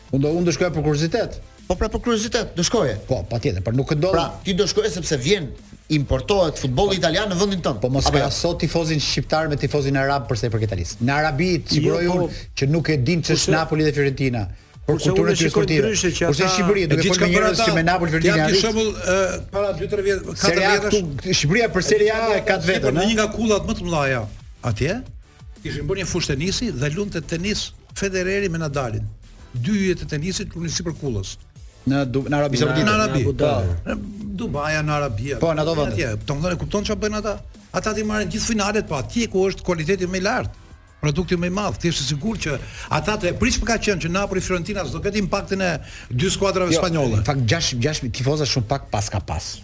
Speaker 1: Unë do unë do shkoja për kuriozitet.
Speaker 4: Po pra për kuriozitet, do shkoje.
Speaker 1: Po, patjetër, por nuk ndodh.
Speaker 4: Pra, ti do shkoje sepse vjen importohet futbolli italian në vendin tonë.
Speaker 1: Po mos krahaso tifozin shqiptar me tifozin arab për sa i përket Italisë. Në Arabi
Speaker 3: jo, siguroj
Speaker 1: unë që nuk e din ç'është Napoli dhe Fiorentina. Por
Speaker 3: kurse unë
Speaker 1: e
Speaker 3: shikoj ndryshe që ata.
Speaker 1: Kurse në Shqipëri do të kemi njerëz që me Napoli Fiorentina. Ja
Speaker 2: për shembull para 2-3 vjet, 4
Speaker 1: vjet. Shqipëria për Serie A e ka vetë.
Speaker 2: Në një nga kullat më të mëdha atje, Kishin bërë një fushë tenisi dhe lundte tenis Federeri me Nadalin. Dy yjet e tenisit lunin sipër kullës.
Speaker 1: Në Du, në Arabi Saudite.
Speaker 3: Në Arabi.
Speaker 2: Po. Në Dubai, në Arabi.
Speaker 1: Po, në ato vende.
Speaker 2: Kupton, e kupton çfarë bëjnë ata? Ata t'i marrin gjithë finalet, po atje ku është kualiteti më i lartë dhe produkti më i madh. Ti je i sigurt që ata prit, ka qenë që Napoli Fiorentina s'do ketë impaktin e dy skuadrave
Speaker 1: jo,
Speaker 2: spanjolle.
Speaker 1: Në fakt 6 6 tifozë shumë pak paska pas.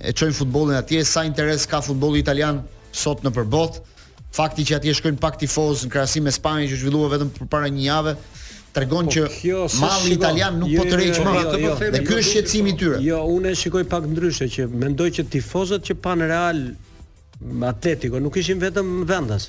Speaker 3: e
Speaker 4: çojnë futbollin atje, sa interes ka futbolli italian sot nëpër botë. Fakti që atje shkojnë pak tifozë në krahasim me Spanjën që u zhvillua vetëm përpara një jave, tregon po, që
Speaker 3: kjo,
Speaker 4: malli
Speaker 3: shiko,
Speaker 4: italian nuk
Speaker 3: jo,
Speaker 4: po
Speaker 3: jo,
Speaker 4: tërheq
Speaker 3: jo,
Speaker 4: më.
Speaker 3: Jo, jo,
Speaker 4: dhe ky është shqetësimi i tyre.
Speaker 3: Jo, unë e shikoj pak ndryshe që mendoj që tifozët që panë Real Atletico nuk ishin vetëm vendas.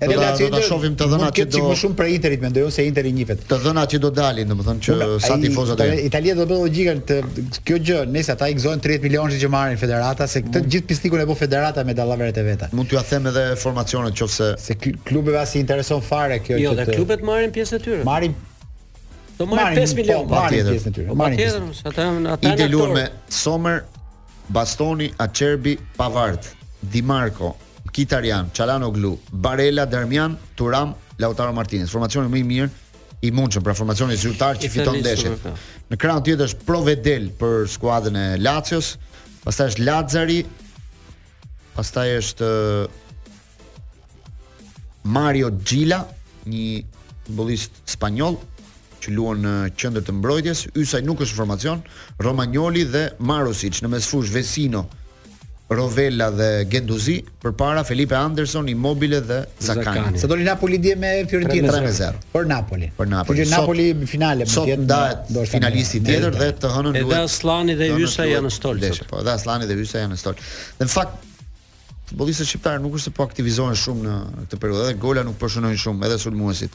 Speaker 1: Edhe
Speaker 4: do ta do ta shohim të dhënat që do
Speaker 1: më shumë për Interit mendoj unë se Interi njihet.
Speaker 4: Të dhënat që do dalin, domethënë që Ume,
Speaker 1: sa
Speaker 4: tifoza do.
Speaker 1: Italia do bëjë logjikën te kjo gjë, nëse ata i gëzojnë 30 milionë që merr federata se këtë mm. gjithë pislikun e bën federata me dallaveret e veta.
Speaker 4: Mund t'ua them edhe formacionet nëse
Speaker 1: se klubeve as i intereson fare kjo
Speaker 3: jo,
Speaker 1: që.
Speaker 3: Jo,
Speaker 1: dhe
Speaker 3: klubet marrin pjesë e tyre.
Speaker 1: Marrin
Speaker 3: Do marrin 5 milionë
Speaker 1: po, marrin pjesë e tyre. Marrin
Speaker 3: pjesë. Ata ata janë.
Speaker 4: Interi
Speaker 3: luan
Speaker 4: me Sommer, Bastoni, Acerbi, Pavard, Di Marco, Mkhitaryan, Çalhanoghlu, Barella, Darmian, Thuram, Lautaro Martinez. Formacioni më i mirë i mundshëm, pra formacioni zyrtar që fiton
Speaker 3: ndeshjen.
Speaker 4: Në krahun tjetër është Provedel për skuadrën e Lazios, pastaj është Lazzari, pastaj është Mario Gila, një futbollist spanjoll që luan në qendër të mbrojtjes, Hysaj nuk është në formacion, Romagnoli dhe Marusic në mesfushë Vecino, Rovella dhe Guendouzi, përpara Felipe Anderson, Immobile dhe
Speaker 3: Zaccagni.
Speaker 1: Sa doli Napoli dje me Fiorentina
Speaker 4: 3-0
Speaker 1: për Napoli.
Speaker 4: Për Napoli.
Speaker 1: Që Napoli në finale
Speaker 4: sot ndahet finalisti tjetër dhe të hënën luhet. Edhe Asllani
Speaker 3: dhe
Speaker 4: Hysaj
Speaker 3: janë në stol.
Speaker 4: Po, edhe Asllani dhe Hysaj janë në stol. Në fakt futbollistët shqiptarë nuk është se po aktivizohen shumë në këtë periudhë, edhe gola nuk po shënojnë shumë edhe sulmuesit.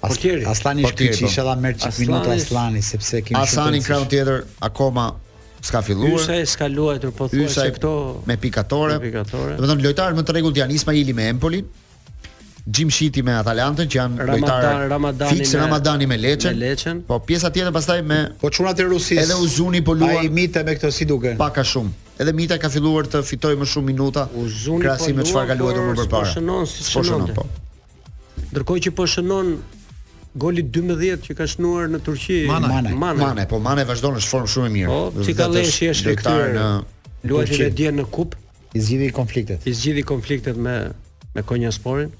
Speaker 3: Portieri.
Speaker 4: Asllani
Speaker 1: është
Speaker 4: kyçi,
Speaker 1: inshallah merr çik minuta Asllani sepse kemi
Speaker 4: shumë.
Speaker 1: Asllani
Speaker 4: krahu tjetër akoma s'ka filluar.
Speaker 3: Hysaj s'ka luajtur po thua se këto
Speaker 4: me pikatore. Domethënë lojtarët më të rregullt janë Ismajli me Empoli, Gjimshiti me Atalantën që janë lojtarë
Speaker 3: Ramadani
Speaker 4: fiks,
Speaker 3: me
Speaker 4: Ramadani me Leçen.
Speaker 3: Me Leçen.
Speaker 4: Po pjesa tjetër pastaj me
Speaker 1: Po çunat e Rusisë.
Speaker 4: Edhe Uzuni po luan.
Speaker 1: Ai Mitaj me këto si duken.
Speaker 4: Pak a shumë. Edhe Mitaj ka filluar të fitojë më shumë minuta.
Speaker 3: Uzuni po luan.
Speaker 4: Krahasim me çfarë ka luajtur më parë.
Speaker 3: Po shënon si
Speaker 4: shënon. Po.
Speaker 3: Ndërkohë që po shënon goli 12 që ka shënuar në Turqi Manaj.
Speaker 4: Manaj, po Manaj vazhdon në formë shumë e mirë.
Speaker 3: Po, Cikalleshi është rikthyer luajti
Speaker 1: edhe
Speaker 3: dje në kupë.
Speaker 1: I zgjidhi konfliktet.
Speaker 3: I zgjidhi konfliktet me me Konjasporin.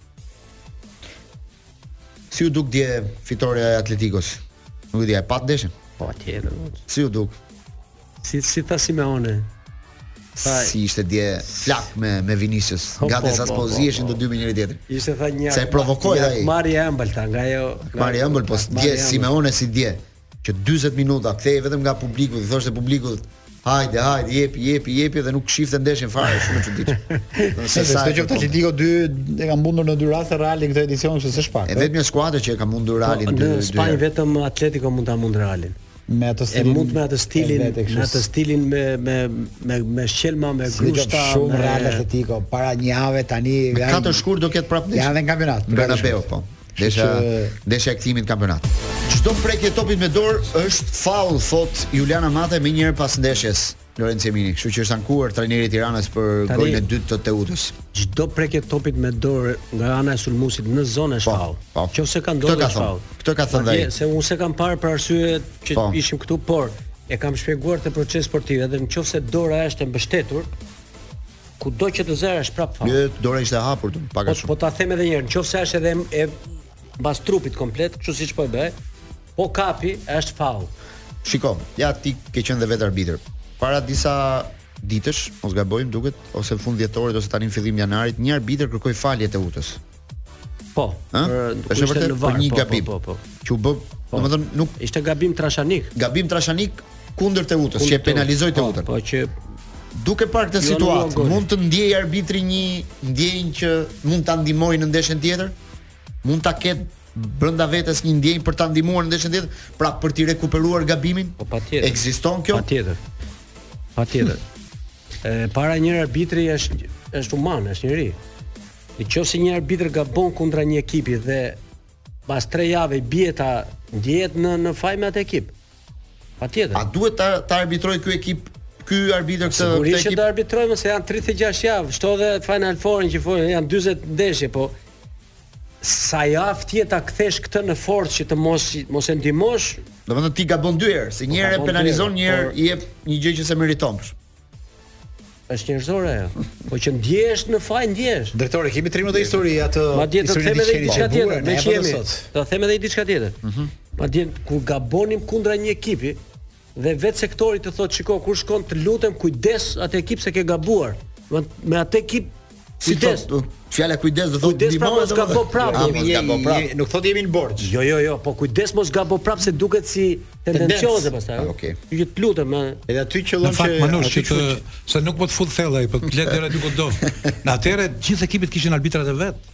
Speaker 4: Si u duk dje fitorja e Atletikos? Nuk e di, e patë ndeshjen.
Speaker 3: Po atje.
Speaker 4: Si u duk?
Speaker 3: Si, si tha Simeone? Tha
Speaker 4: si ishte dje flak me me Vinicius.
Speaker 3: Po,
Speaker 4: Gati sa s'po ziheshin të dy me njëri tjetrin.
Speaker 3: Ishte tha një
Speaker 4: Se e provokoi ai.
Speaker 3: Hakmarrje e ëmbël tha nga ajo. nga-
Speaker 4: Hakmarrje e ëmbël, po
Speaker 3: hakmarrje
Speaker 4: dje e
Speaker 3: ëmbël.
Speaker 4: Simeone si dje që 40 minuta kthehej vetëm nga publiku, i thoshte publikut Hajde, hajde, jepi, jepi, jepi dhe nuk shifte ndeshin fare, shumë e çuditshme.
Speaker 1: Do të Se thënë,
Speaker 4: sa
Speaker 1: sa e që kërkon. Atletico 2 e ka mundur në dy raste Realin në këtë edicion, kështu s'është pak.
Speaker 4: E vetmja skuadër që e ka mundur Realin
Speaker 3: Po,
Speaker 4: dy
Speaker 3: herë.
Speaker 4: Në
Speaker 3: Spanjë vetëm Atletico mund ta mund Realin.
Speaker 1: me atë stilin e
Speaker 3: mund me atë stilin me atë stilin me me me me shqelma me grushta
Speaker 1: shumë
Speaker 3: me...
Speaker 1: Real Atletico para një jave tani më
Speaker 4: katër shkurt do ketë prapë
Speaker 1: janë në kampionat
Speaker 4: Bernabeu po desha desha e kthimit kampionat çdo prekje topit me dorë është faull thot Juliana Mate menjëherë pas ndeshjes Lorenc Emini, kështu që është ankuar trajneri i Tiranës për golin e dytë të Teutës.
Speaker 3: Çdo prekje topit me dorë nga ana e sulmuesit në zonë është
Speaker 4: po,
Speaker 3: faull.
Speaker 4: Po,
Speaker 3: po.
Speaker 4: Qoftë
Speaker 3: se
Speaker 4: ka
Speaker 3: ndodhur
Speaker 4: ka
Speaker 3: faull.
Speaker 4: Këtë ka thënë ai.
Speaker 3: Se unë s'e kam parë për arsye që
Speaker 4: po.
Speaker 3: ishim këtu, por e kam shpjeguar te proces sportiv edhe nëse dora është e mbështetur, kudo që të zërë është prapë faull.
Speaker 4: Jo, dora ishte e hapur, pak a
Speaker 3: po,
Speaker 4: shumë.
Speaker 3: Po ta them edhe një herë, nëse është edhe e mbas trupit komplet, kështu siç po e bëj, Po kapi është faull.
Speaker 4: Shiko, ja ti ke qenë dhe vetë arbitër. Para disa ditësh, mos gaboj më duket, ose në fund dhjetorit ose tani në fillim janarit, një arbitër kërkoi falje Teutës.
Speaker 3: Po,
Speaker 4: është
Speaker 3: e vërtetë
Speaker 4: për një
Speaker 3: po, po,
Speaker 4: gabim.
Speaker 3: Po, po, po.
Speaker 4: Që u bë, po, domethënë nuk
Speaker 3: ishte gabim trashanik.
Speaker 4: Gabim trashanik kundër Teutës, që e penalizoi
Speaker 3: po,
Speaker 4: Teutën.
Speaker 3: Po, që
Speaker 4: duke parë këtë
Speaker 3: jo,
Speaker 4: situatë, mund të ndiejë arbitri një ndjenjë që mund ta ndihmojë në ndeshjen tjetër? mund ta ketë brenda vetes një ndjenjë për ta ndihmuar në ndeshjen tjetër, pra për të rikuperuar gabimin?
Speaker 3: Po patjetër.
Speaker 4: Ekziston kjo?
Speaker 3: Patjetër. Patjetër. E para një arbitri është është human, është njeri. Në qoftë se një arbitër gabon kundra një ekipi dhe pas 3 javë bie ta ndjehet në në faj me atë ekip. Patjetër.
Speaker 4: A duhet ta ta arbitrojë ky ekip ky arbitër këtë
Speaker 3: Sigurisht
Speaker 4: ekip?
Speaker 3: Sigurisht do arbitrojmë se janë 36 javë, shto dhe Final Four-in që thonë, janë 40 ndeshje, po sa i aftë je ta kthesh këtë në forcë që të mos mos e ndihmosh?
Speaker 4: Domethënë ti gabon dy herë, se një herë penalizon, një herë i jep një gjë që s'e meriton.
Speaker 3: Është njerëzore ajo. Po që ndjehesh në faj ndjehesh.
Speaker 1: Drejtor, kemi trim edhe histori atë.
Speaker 3: Madje do
Speaker 1: të
Speaker 3: them edhe
Speaker 1: diçka
Speaker 3: tjetër,
Speaker 1: ne
Speaker 3: jemi. Do të them edhe diçka tjetër. Mhm. Madje kur gabonim kundra një ekipi, Dhe vetë sektori të thotë shiko kur shkon të lutem kujdes atë ekip se ke gabuar. Do me atë ekip kujdes.
Speaker 4: Fjala kujdes do të thotë
Speaker 3: kujdes mos gabo prap,
Speaker 4: ah, mos gabo
Speaker 1: prap. Nuk thotë jemi në borxh.
Speaker 3: Jo, jo, jo, po kujdes mos gabo prap se duket si tendencioze pastaj.
Speaker 4: Ah, okej. Okay.
Speaker 3: Ju të lutem, më.
Speaker 1: Edhe aty qëllon që
Speaker 2: Manush që të se nuk po të fut thellë ai, po të lë deri diku do. Në atëherë gjithë ekipet kishin arbitrat e vet.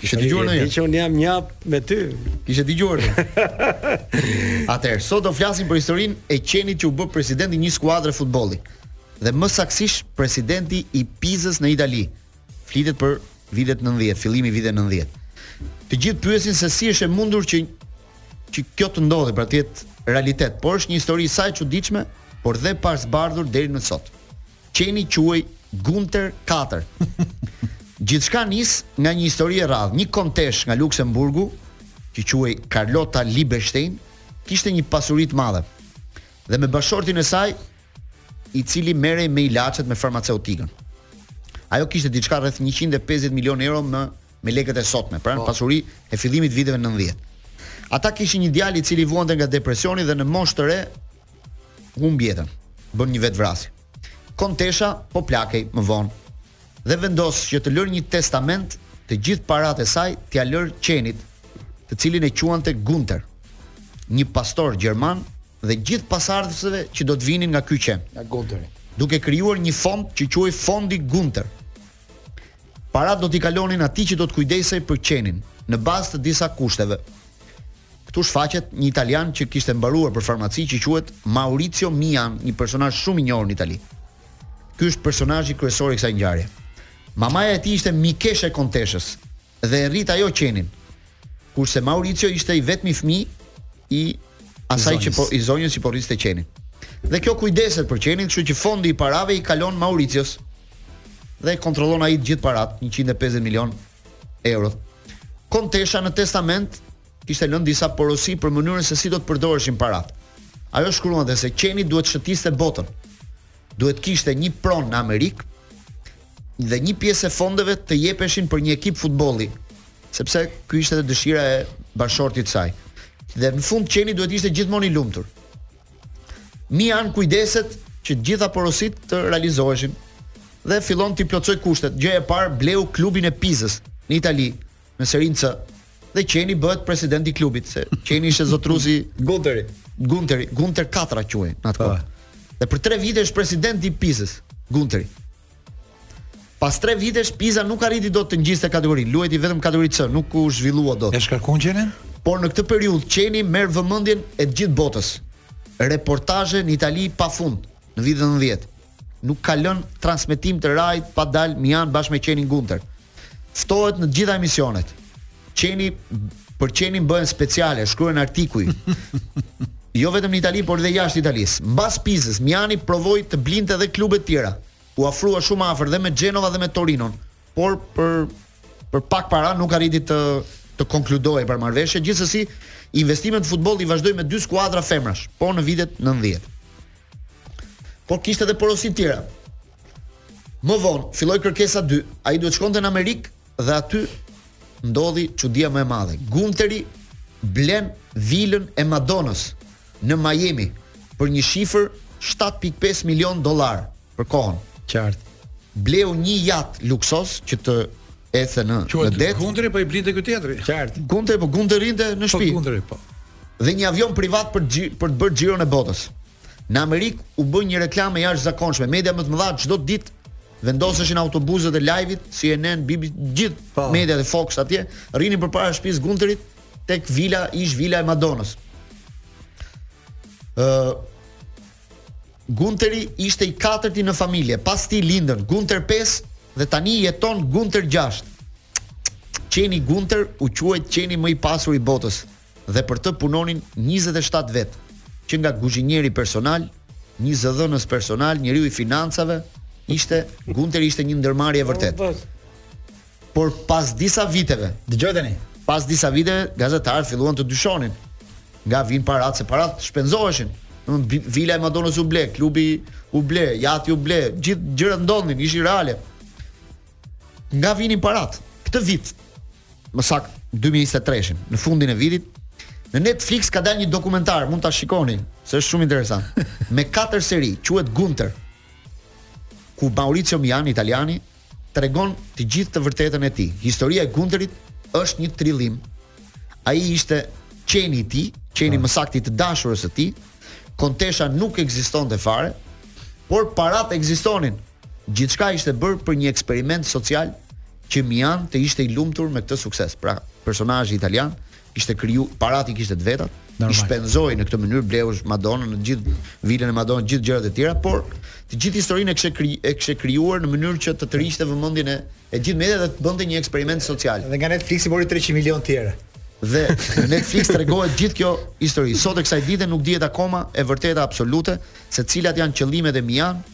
Speaker 4: Kishe dëgjuar ndonjëherë? Ti
Speaker 3: që un jam një hap me ty.
Speaker 4: Kishe dëgjuar? Atëherë, sot do flasim për historinë e qenit që u bë president i një skuadre futbolli. Dhe më saktësisht presidenti i Pizës në Itali. Flitet për vitet 90, fillimi i viteve 90. Të gjithë pyesin se si është e mundur që që kjo të ndodhë, pra të jetë realitet, por është një histori sa e çuditshme, por dhe pa zbardhur deri në sot. Qeni quhej Gunter katër. Gjithçka nis nga një histori e rrallë. Një konteshë nga Luksemburgu, që quhej Carlotta Lieberstein, kishte një pasuri të madhe. Dhe me bashkëshortin e saj, i cili merrej me ilaçet me farmaceutikën. Ajo kishte diçka rreth 150 milion euro me me lekët e sotme, pra një pasuri e fillimit të viteve 90. Ata kishin një djalë i cili vuante nga depresioni dhe në moshë të re humb jetën, bën një vetëvrasje. Kontesha po plakej më vonë dhe vendos që të lërë një testament të gjithë paratë e saj t'ia lërë qenit, të cilin e quante Gunter, një pastor gjerman dhe gjithë pasardhësve që do të vinin nga ky qen.
Speaker 1: Nga Gunteri.
Speaker 4: Duke krijuar një fond që quhej Fondi Gunter. Paratë do t'i kalonin atij që do të kujdesej për qenin, në bazë të disa kushteve. Këtu shfaqet një italian që kishte mbaruar për farmaci që quhet Maurizio Mian, një personazh shumë i njohur në Itali. Ky është personazhi kryesor i kësaj ngjarjeje. Mamaja e tij ishte mikeshe e konteshës dhe e rrit ajo qenin. Kurse Maurizio ishte i vetmi fëmijë i asaj që po i zonjës që po rriste qenin. Dhe kjo kujdeset për qenin, kështu që fondi i parave i kalon Maurizios dhe kontrollon ai të gjithë paratë, 150 milion euro. Kontesha në testament kishte lënë disa porosi për mënyrën se si do të përdoreshin paratë. Ajo shkruante se qeni duhet shëtiste botën. Duhet kishte një pronë në Amerikë dhe një pjesë e fondeve të jepeshin për një ekip futbolli, sepse ky ishte dhe dëshira e bashkëshortit të saj. Dhe në fund qeni duhet ishte gjithmonë i lumtur. Mian kujdeset që të gjitha porositë të realizoheshin dhe fillon t'i plotësojë kushtet. Gjëja e parë bleu klubin e Pizës në Itali, në Serinë C. Dhe Qeni bëhet president i klubit, se Qeni ishte zotëruesi
Speaker 1: Gunteri.
Speaker 4: Gunteri, Gunter Katra quhej në atë kohë. Po. Dhe për 3 vite është president i Pizës, Gunteri. Pas 3 vitesh Piza nuk arriti dot të ngjiste kategorinë, luajti vetëm kategori C, nuk u zhvillua dot.
Speaker 2: E shkarkon qenin?
Speaker 4: Por në këtë periudhë qeni merr vëmendjen e të gjithë botës. Reportazhe në Itali pa fund në vitet 90. Nuk ka lënë transmetim të RAI-t pa dalë Mian bashkë me qenin Gunter. Ftohet në të gjitha emisionet. Për qenin bëhen speciale, shkruajnë artikuj. jo vetëm në Itali, por edhe jashtë Italisë. Mbas Pizës, Miani provoi të blinte edhe klube të tjera. U afrua shumë afër dhe me Genova dhe me Torinon, por për për pak para nuk arriti të të konkludojë për marrëveshjen. Gjithsesi, investimet në futboll i vazhdoi me dy skuadra femrash, po në vitet 90. Por kishte edhe porosi të tjera. Më vonë filloi kërkesa 2, ai duhet shkonte në Amerikë dhe aty ndodhi çudia më e madhe. Gunteri blen vilën e Madonës në Miami për një shifër 7.5 milion dollar për kohën.
Speaker 1: Qartë.
Speaker 4: Bleu një jat luksos që të ecë në në det.
Speaker 2: Gunteri po i blinte këto.
Speaker 1: Qartë.
Speaker 4: Gunteri po Gunteri rrinte në,
Speaker 2: po,
Speaker 4: shtëpi.
Speaker 2: Po Gunteri po.
Speaker 4: Dhe një avion privat për për të bërë xhiron e botës. Në Amerikë u bë një reklamë e jashtëzakonshme. Mediat më të mëdha çdo ditë vendoseshin autobuzët e live-it, CNN, BBC, gjithë
Speaker 1: po.
Speaker 4: mediat e Fox atje, rrinin përpara shtëpisë Gunterit tek vila, ish vila e Madonës. Ë uh, Gunteri ishte i katërti në familje, pas tij lindën Gunter 5 dhe tani jeton Gunter 6. Qeni Gunter u quajt qeni më i pasur i botës. dhe për të punonin njëzet e shtatë vetë, që nga kuzhinieri personal, një zëdhënës personal, njeriu i financave, ishte, Gunteri ishte një ndërmarrje e vërtetë. Por pas disa viteve,
Speaker 1: dëgjo tani.
Speaker 4: Pas disa viteve, gazetarët filluan të dyshonin nga vijnë parat se parat shpenzoheshin. Domethënë vila e Madonës u ble, klubi u ble, jati u ble, gjithë gjërat ndodhnin, ishin reale. Nga vinin parat? Këtë vit më saktë 2023-shin, në fundin e vitit, në Netflix ka dalë një dokumentar, mund ta shikoni, se është shumë interesant. me katër seri, quhet Gunter. Ku Maurizio Mian, italiani, tregon të gjithë të vërtetën e tij. Historia e Gunterit është një trillim. Ai ishte qeni i tij, qeni po. më saktë i të dashurës së tij. Kontesha nuk ekzistonte fare, por parat ekzistonin. Gjithçka ishte bërë për një eksperiment social që Mian të ishte i lumtur me këtë sukses. Pra, personazhi italian kishte kriju, paratë i kishte të vetat,
Speaker 1: Normal.
Speaker 4: i shpenzoi në këtë mënyrë, bleu Madonën, gjithë vilën e Madonës, gjithë gjërat e tjera, por të gjithë historinë e kishte kri, e kishte krijuar në mënyrë që të tërhiqte vëmendjen e e gjithë mediave dhe të bënte një eksperiment social.
Speaker 1: Dhe nga Netflix i mori 300 milionë të tjerë.
Speaker 4: Dhe në Netflix tregohet gjithë kjo histori. Sot e kësaj dite nuk dihet akoma e vërteta absolute se cilat janë qëllimet e Mian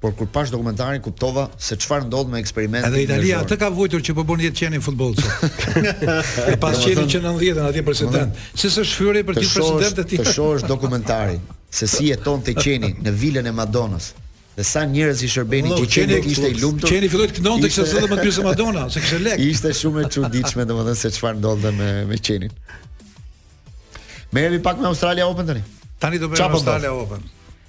Speaker 4: por kur pashë dokumentarin kuptova se çfarë ndodh me eksperimentin.
Speaker 2: Edhe Italia atë ka vuajtur që po bën 10 qenin futbollist. e pas qenin që 90-ën atje president. Si së shfyri për
Speaker 4: ti
Speaker 2: president të tjerë.
Speaker 4: Të shohësh dokumentarin se si jetonte qeni në vilën e Madonas. Dhe sa njerëz i
Speaker 2: shërbenin
Speaker 4: që qeni ishte i lumtur.
Speaker 2: Qeni filloi të këndonte kështu si Miley Cyrus Madonna, se kishte lek.
Speaker 4: Ishte shumë e çuditshme domethënë se çfarë ndodhte me me qenin. Merremi pak me Australia Open tani.
Speaker 2: Tani do bëjmë
Speaker 4: po
Speaker 2: Australia Open.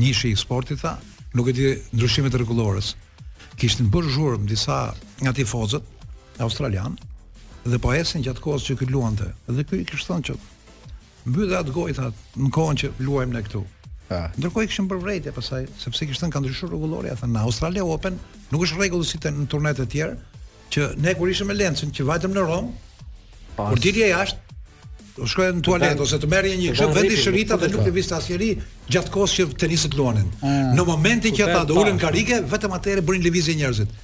Speaker 2: njëshi i sportit tha, nuk e di ndryshimet e rregullores. Kishin bërë zhurmë disa nga tifozët australianë dhe po ecnin gjatë kohës që ky luante. Dhe ky i kishte thënë që mbylle atë gojë tha, në kohën që luajmë ne këtu.
Speaker 1: Ha.
Speaker 2: Ndërkohë i kishin bërë vërejtje pastaj, sepse i kishin thënë ka ndryshuar rregullorja, domethënë në Australia Open nuk është rregull si në turnetë e tjerë, që ne kur ishim me Lencin që vajtëm në Romë, kur dilje jashtë, do shkoje në tualet ose të merrje një kështu
Speaker 3: vënë
Speaker 2: disa
Speaker 3: shirita
Speaker 2: dhe nuk lëvizte asnjeri gjatë kohës që tenistët luanin. Mm. Në momentin që ata do uleshin në karrige, vetëm atëherë bënin lëvizje njerëzit.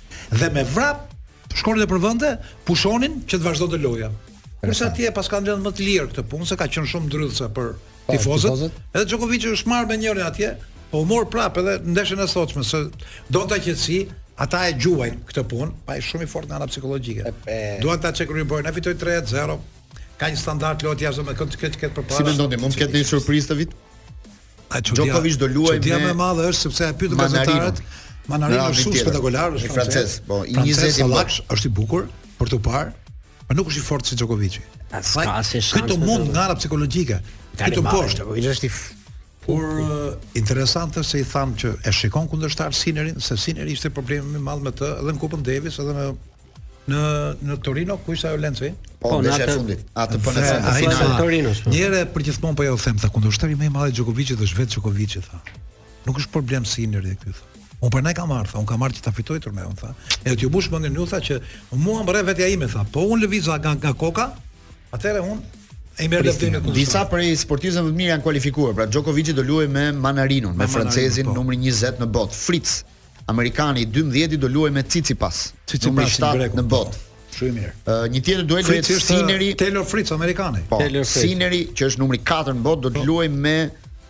Speaker 2: Dhe me vrap shkonin nëpër vende, pushonin që të vazhdonte loja. Kurse atje paskan lënë më të lirë këtë punë, se ka qenë shumë ndrydhëse për Po, tifozët.
Speaker 1: tifozët.
Speaker 2: Edhe Djokovic është marrë me njërin atje, po u mor prapë, edhe në ndeshjen e sotshme se donte qetësi, ata e gjuajnë këtë punë, po është shumë i fortë nga ana psikologjike.
Speaker 1: E, e.
Speaker 2: Duan ta çekuilibrojnë, po e fitoi 3-0. Ka një standard loje jashtë me këtë këtë këtë përpara.
Speaker 4: Si mendoni, mund të ketë një surprizë sivjet?
Speaker 2: A çudia?
Speaker 4: Djokovic do
Speaker 2: luajë
Speaker 4: me Çudia
Speaker 2: më e madhe është sepse e pyetën gazetarët. Manarino është shumë spektakolar, është
Speaker 4: francez. Po, i 20-ti,
Speaker 2: sallaks, është i bukur për të parë. Po nuk është i fortë si Djokovic.
Speaker 3: Ka pak shans. Ky
Speaker 2: të mund nga ana psikologjike. Ky të mposht.
Speaker 1: Djokovic është i
Speaker 2: Por uh, interesante se i tham që e shikon kundërshtar Sinerin, se Sineri ishte problemi më i madh me të edhe në Kupën Davis, edhe në në në Torino ku ishte ajo Lenci?
Speaker 4: Po,
Speaker 3: po në atë të
Speaker 4: fundit, atë po në fund të finale.
Speaker 3: Torino. Po.
Speaker 2: Njëherë e përgjithmonë po jua them tha kundërshtari më i madh i Djokovicit është vetë Djokovic, tha. Nuk është problem Sineri këtu. Unë po e kam marrë, tha, unë kam ardhur që ta fitoj turneun, tha. E t'ju mbush mendjen juve, tha, që mua më rreh vetja ime, tha, po unë lëviza nga, nga koka, atëherë unë e merr lëvdin e kundër.
Speaker 4: Disa prej sportistëve më të mirë janë kualifikuar, pra Djokovic do luajë me Manarinon, me,
Speaker 2: me
Speaker 4: francezin
Speaker 2: po.
Speaker 4: numri 20 në botë, Fritz, amerikani 12 do luajë me Tsitsipas,
Speaker 2: Tsitsipas
Speaker 4: numri 7 në botë. Po.
Speaker 2: Shumë i mirë.
Speaker 4: Uh, një tjetër duel, Sineri,
Speaker 2: Taylor Fritz amerikani.
Speaker 4: Po,
Speaker 3: Taylor Fritz.
Speaker 4: Sineri që është numri 4 në botë do të po.
Speaker 2: luajë
Speaker 4: me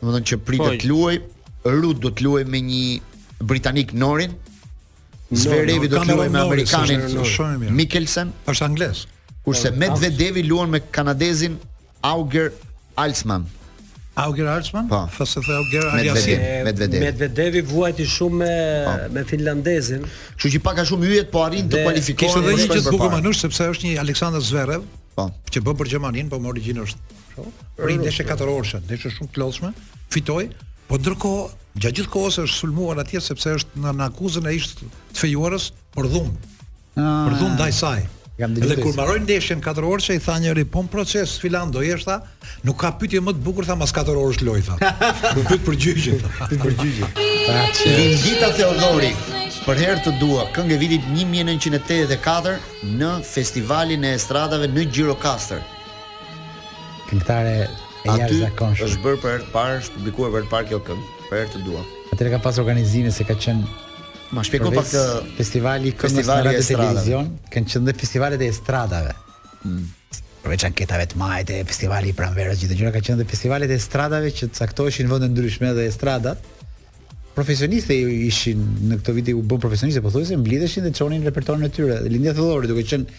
Speaker 4: Domethënë që pritet
Speaker 3: po,
Speaker 4: të luajë, Rut do të luajë me një britanik Norin. Zverevi do të luajë me amerikanin Michelsen.
Speaker 2: Është anglez.
Speaker 4: Kurse po, Medvedevi luan me kanadezin Auger Aliassime.
Speaker 2: Auger Alsman?
Speaker 4: Po.
Speaker 2: Felix Auger
Speaker 3: Aliassime.
Speaker 4: Medvedevi.
Speaker 3: Medvedevi vuajti shumë me
Speaker 4: po.
Speaker 3: me finlandezin.
Speaker 4: Kështu që pak a shumë yjet po arrijnë të kualifikohen.
Speaker 2: Kishte edhe një gjë të bukur Manush sepse është një Aleksandar Zverev.
Speaker 4: Po.
Speaker 2: Që bën për Gjermaninë, po me origjinë është Kështu. Për një ndeshje katërorëshe, ndeshje shumë të lodhshme, fitoi, po ndërkohë gjatë gjithë kohës është sulmuar atje sepse është në akuzën e ish të fejuarës për dhunë. Ah. Për dhunë ndaj saj.
Speaker 1: Dhe
Speaker 2: kur mbaroi ndeshjen 4 orëshe i tha njëri po në proces filan do jesh tha, nuk ka pyetje më të bukur tha mas 4 orësh lojë tha. Do pyet për gjyqin. Pyet
Speaker 1: për gjyqin.
Speaker 4: Lindita Theodori. Përherë të dua këngë e vitit 1984 në festivalin e estradave në Gjirokastër.
Speaker 1: Këngëtare e jashtëzakonshme.
Speaker 4: Aty është bërë për herë të parë, është publikuar për herë të parë kjo këngë, përherë të dua.
Speaker 1: Atëherë ka pas organizimin se ka qenë
Speaker 4: Ma shpjego pak te
Speaker 1: festivali i këngës në radio televizion, kanë qenë dhe festivalet e estradave.
Speaker 4: Mm.
Speaker 1: Përveç anketave të majit, festivalit të pranverës gjithë gjëra ka qenë dhe festivalet e estradave që caktoheshin vende të ndryshme dhe estradat profesioniste ishin në këto vite u bënë profesioniste, pothuajse mblidheshin dhe çonin repertorin e tyre. Lindita Theodori duke qenë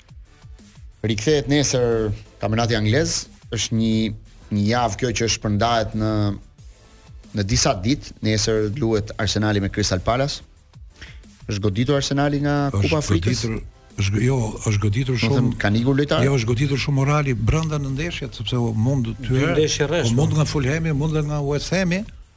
Speaker 4: Rikthehet nesër kampionati anglez, është një një javë kjo që është shpërndahet në në disa ditë, nesër luhet Arsenali me Crystal Palace. Është goditur Arsenali nga Kupa Afrikës.
Speaker 2: Është goditur është jo, është goditur shumë.
Speaker 4: Thëmë, kanë ikur lojtarë.
Speaker 2: Jo, është goditur shumë morali brenda në ndeshjet, sepse u mund dy herë.
Speaker 3: Dy ndeshje rresht.
Speaker 2: U mund
Speaker 3: po.
Speaker 2: nga Fulhemi, u mund nga West Hami.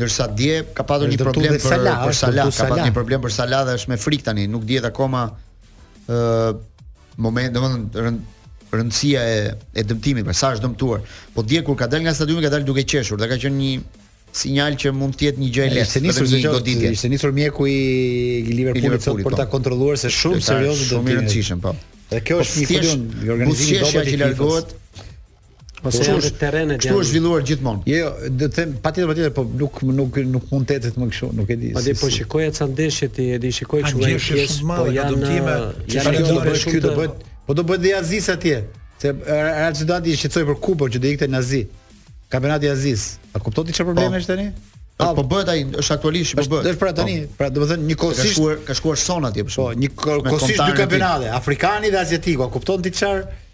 Speaker 4: Ndërsa dje ka patur një problem për
Speaker 1: Sala,
Speaker 4: për
Speaker 1: Sala,
Speaker 4: ka patur një problem për Sala dhe është me frikë tani, nuk dihet akoma ë uh, moment, domethënë rënd, rëndësia e e dëmtimit, pra sa është dëmtuar. Po dje kur ka dalë nga stadiumi ka dalë duke qeshur dhe ka qenë një sinjal që mund të jetë një gjë e lehtë.
Speaker 1: Ishte nisur
Speaker 4: një goditje.
Speaker 1: Ishte nisur mjeku i Liverpoolit sot për
Speaker 4: po.
Speaker 1: ta kontrolluar se shumë serioz do të jetë.
Speaker 4: Shumë i rëndësishëm, po.
Speaker 1: Dhe kjo
Speaker 4: po
Speaker 1: është një problem i organizimit i dobët i
Speaker 4: largohet.
Speaker 3: Ose
Speaker 4: kështu është
Speaker 3: terrenet janë.
Speaker 4: Kështu është zhvilluar gjithmonë.
Speaker 1: Jo, jo, do të them patjetër patjetër, po nuk nuk nuk mund të ecet më kështu, nuk e di.
Speaker 3: Po
Speaker 1: po
Speaker 3: shikoja ca ndeshje ti, e di shikoj kështu një pjesë, po janë
Speaker 2: dëmtime,
Speaker 3: janë
Speaker 1: këto do bëhet
Speaker 3: këtu
Speaker 1: do bëhet. Po do bëhet dhe Azisë atje, se Real Sociedad u shqetësua për Kubon që do ikte në Azi. Kampionati i Azisë. A kupton ti çfarë problemi po. është tani?
Speaker 4: A, po bëhet ai, është aktualisht po bëhet.
Speaker 1: Është pra tani, po. pra domethënë njëkohësisht
Speaker 4: ka shkuar ka shkuar Son atje për shkak.
Speaker 1: Po, njëkohësisht dy kampionate, afrikani dhe aziatiku, a kupton ti çfarë?